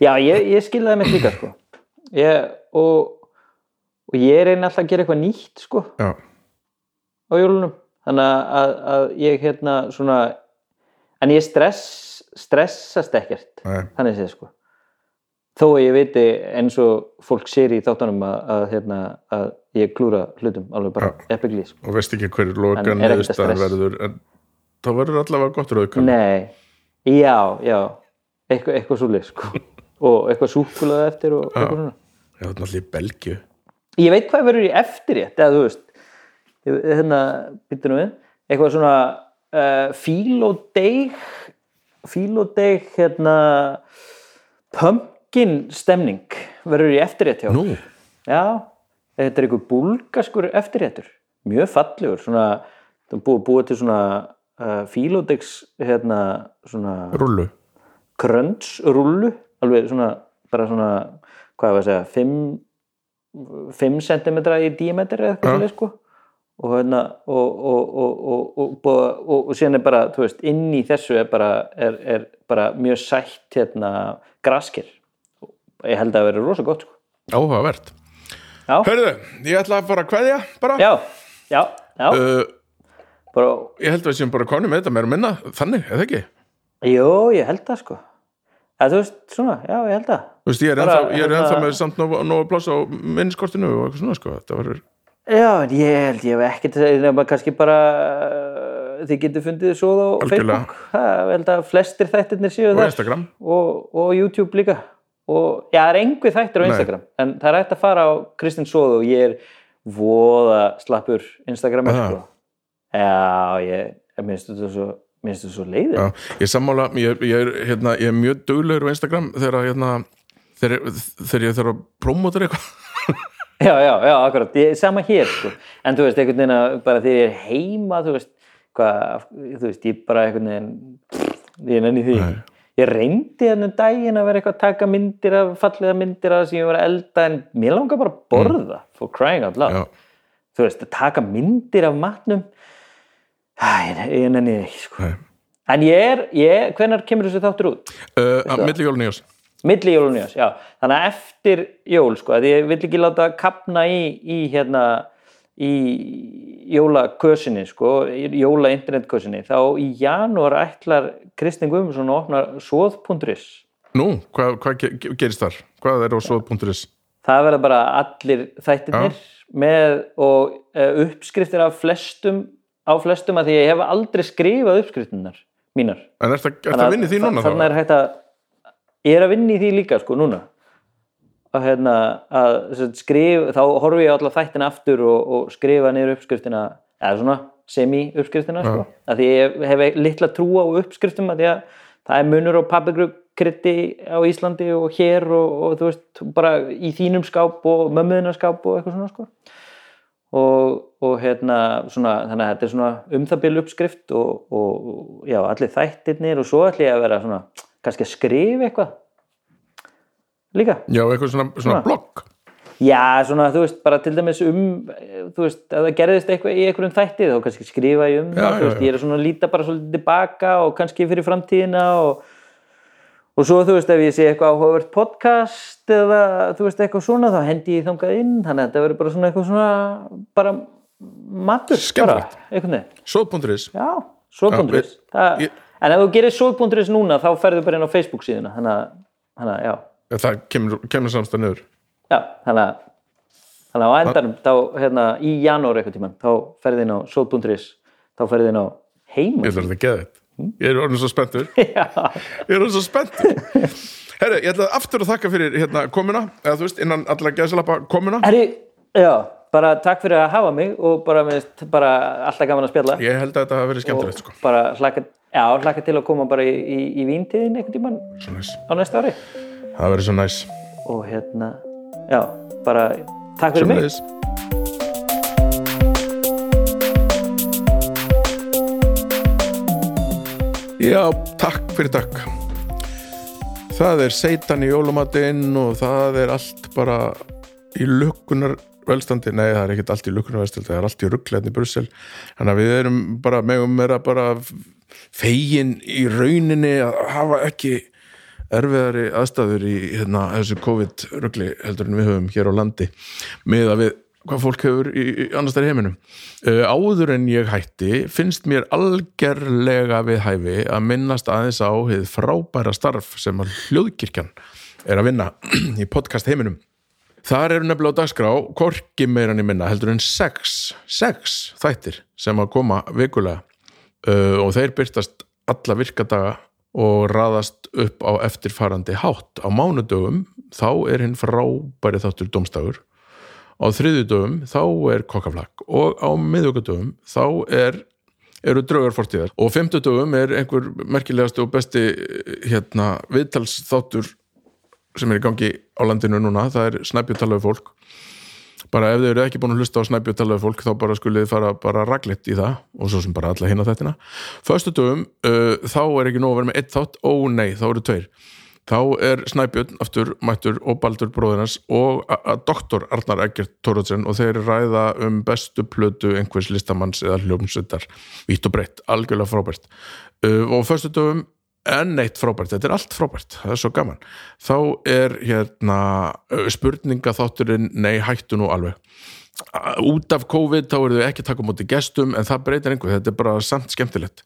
já ég, ég skil það með líka sko. Ég, og, og ég þannig að, að, ég hérna svona en ég stress, stressast ekkert nei, þannig séð sko. Þó að ég viti eins og fólk sér í þáttunum að, að, hérna, að ég klúra hlutum alveg bara epigli sko. og veist ekki hverju lokan er verður, en þá verður allavega gott rauðkall. nei, já, já. Eitthvað, eitthvað svo sko. Og eitthvað súkulað eftir og eitthvað svona. Já, þetta er náttúrulega í Belgíu. ég veit hvað verður í eftirrétt eða þú veist hérna, býttu nú við. Eitthvað svona uh, fílódeig fílódeig hérna pumpkin stemning verður í eftirrétt hjá Nú, já, þetta er eitthvað búlgaskur eftirréttur. Mjög fallegur svona, það búið, búið til svona uh, fílódeigs hérna svona rullu. kröntsrúllu alveg svona, bara svona hvað var að segja, 5 5 cm í dímetri eða eitthvað Ja. svoleiðis, sko og hérna og, og, og, og, og, og, og, og síðan er bara, veist, inn í þessu er bara, er, er bara mjög sætt hérna graskir ég held að það verið rosa gott sko. Áhugavert. Hörðu, ég ætla að fara að kveðja, bara. já, já, já Uh, bara, ég held að við séum bara konum með þetta meira minna, þannig, eða ekki? jú, ég held það sko að þú veist, svona, já, ég held það Þú veist, ég er ennþá, hérna- ennþá með samt nóga, pláss á minniskortinu og eitthvað svona, sko, þetta var Já, ég held ég hef ekkert nema kannski bara uh, þið getur fundið svo á Algjörlega. Facebook. Ha, ég held að flestir þættirnir séu og þar. Instagram. Og, og YouTube líka. Og já, það er einhver þættir á Nei. Instagram en það er hægt að fara á Kristinn Sóð og ég er voða slappur Instagram sko. Já, ég, ég minnst þetta svo minnst þetta svo leiðið Já, ég sammála, ég, ég, er, hérna, ég er mjög duglegur á Instagram þegar, hérna, þegar, þegar ég þarf að promóta eitthvað Já, já, já, akkurat, ég, sama hér sko. en þú veist, einhvern veginn að bara þegar ég er heima, þú veist hvað, þú veist, ég bara einhvern veginn ég nenni því. Nei. ég reyndi hann um daginn að vera eitthvað að taka myndir af, fallega myndir af sem ég var að elda en mér langar bara að borða for crying out loud. Já, þú veist, að taka myndir af matnum. Ég, ég nenni því sko. en ég er, ég, hvenær kemur þessi þáttur út? Uh, að milli jólun í ós milli jól og nýjás, já þannig að eftir jól, sko, að ég vill ekki láta kapna í, í hérna í jólakösinni sko, jóla internetkösinni þá í janúar ætlar Kristinn Guðmundsson að opna svoð.is Nú, hvað, ge- gerist þar? Hvað er á svo.is? það verða bara allir þættirnir með og uh, uppskriftir af flestum á flestum að því ég hef aldrei skrifað uppskriftinnar mínar En er það, er það vinni því núna þannig þá? er hægt að ég er að vinna í því líka sko núna. Að, hérna, að skrif, þá horfi ég allar þættina aftur og, og skrifa niður uppskriftina eða svona semi uppskriftina sko. að því ég hef litla trú á uppskriftum að því að það er munur á paprikryddi á Íslandi og hér og, og þú veist bara í þínum skáp og mömmuðina skáp og eitthvað svona sko. Og, og hérna svona, þannig að þetta er svona um það bil uppskrift og, og já, allir þættirnir og svo ætlum ég að vera svona kannski að skrifa eitthvað líka? Já, eitthvað svona, svona Svona. blogg. Já, svona þú veist, bara til dæmis um þú veist, ef það gerðist eitthvað í einhverjum þætti þá kannski skrifa ég um Já, það, já, veist, ég er svona að líta bara svolítið tilbaka og kannski fyrir framtíðina og og svo þú veist ef ég sé eitthvað áhugavert podcast eða þú veist eitthvað svona þá hendi ég þangað inn þannig að þetta verður bara svona eitthvað svona bara matur bara, veginn. Svo.is já, við- ég- en ef þú gerir sóð.is núna þá ferðu bara inn á Facebook síðuna. Þannig að, já, það kemur, kemur samstæð niður. Já þannig að á endanum þá, hérna, í janúar eitthvað tíman, þá ferðu inn á sóð.is þá ferðu inn á heim ég ætla að geða þetta. Ég er orðin svo spenntur. Ég er orðin svo spenntur. Herru, ég ætla aftur að þakka fyrir hérna komuna, eða þú veist, innan allar gæðsalappa komuna. Herri, já, bara takk fyrir að hafa mig og bara, mér finnst bara alltaf gaman að spjalla. Ég held að þetta hafi verið skemmtilegt sko. bara hlakka, já, hlakka til að koma bara í, í, í víntíðin einhvern tíman á næsta ári. Það verið svo næs. Og hérna, já, bara takk fyrir mig. Já, takk fyrir takk. Það er seitan í jólumatinn og það er allt bara í lukkunar velstandi, nei það er ekkert allt í lukkunar velstandi, það er allt í ruggleðni Brussel. Þannig að við erum bara megum meira bara fegin í rauninni að hafa ekki erfiðari aðstæður í hérna, þessu COVID-ruggli heldur en við höfum hér á landi með að við hvað fólk hefur í, í annars þær heiminum. Uh, áður en ég hætti finnst mér algerlega við hæfi að minnast aðeins á frábæra starf sem hljóðkirkjan er að vinna í podcast heiminum þar eru nefnilega á dagskrá korki meirann í minna heldur en sex sex þættir sem að koma vikulega. Uh, og þeir byrtast alla virkadaga og raðast upp á eftirfarandi hátt. Á mánudögum þá er hinn frábæri þáttur domstagur á þriðjudöfum þá er kokkaflag og á miðugadöfum þá er, eru draugar fortíðar. Og fimmtudöfum er einhver merkilegasti og besti hérna, viðtalsþáttur sem er í gangi á landinu núna það er snæpjutalaðu fólk. Bara ef þau eru ekki búin að hlusta á snæpjutalaðu fólk þá bara skulið fara bara raglitt í það og svo sem bara alla hinn á þettina föstu dögum uh, þá er ekki nóg að vera með eitt þátt, ó nei, þá eru tveir. Þá er Snæbjörn aftur mættur og Baldur bróðinars og doktor Arnar Eggert Tórótsen og þeir ræða um bestu plötu einhvers listamanns eða hljómsveitar vítt og breytt, algjörlega frábært. Uh, og fyrstu dögum enn eitt frábært, þetta er allt frábært. Það er svo gaman, þá er hérna spurninga þátturinn nei hættu nú alveg. Út af COVID þá eru þau ekki að taka á móti gestum en það breytir einhver, þetta er bara samt skemmtilegt.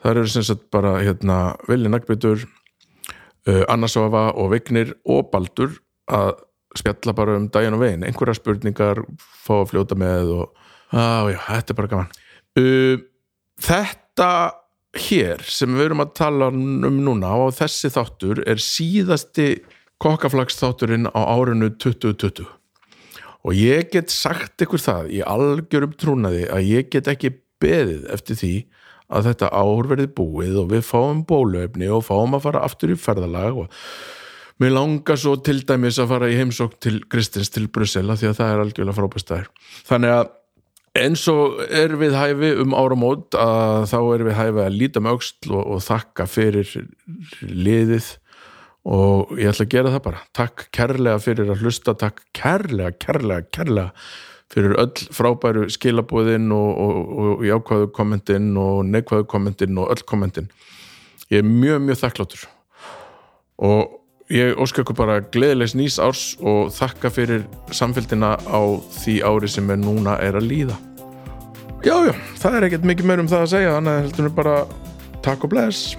Það eru sem sagt bara hérna Vili Nagbyrtur uh, Annarsvafa og Vignir og Baldur að spjalla bara um daginn og veginn, einhverja spurningar fá að fljóta með og á, já, þetta er bara gaman. Uh, þetta hér sem við erum að tala um núna og þessi þáttur er síðasti kokkaflagsþátturinn á árinu 2020 og ég get sagt ykkur það í algjörum trúnaði að ég get ekki beðið eftir því að þetta ár verði búið og við fáum bóluefni og fáum að fara aftur í ferðalag og mér langar svo til dæmis að fara í heimsók til Kristins til Brussela því að það er algjörlega frábæstæður þannig að eins og er við hæfi um áramót að þá er við hæfi að líta með auksl og, og þakka fyrir liðið. Og ég ætla að gera það bara. Takk kærlega fyrir að hlusta takk kærlega, kærlega, kærlega fyrir öll frábæru skilabúðin og, og, og jákvæðu kommentin og neikvæðu kommentin og öll kommentin. Ég er mjög, mjög þakkláttur. Og ég óska ykkur bara gleðilegs nýs árs og þakka fyrir samfélgina á því ári sem er núna er að líða já, já, það er ekkert mikið meir um það að segja þannig að heldur bara takk og bless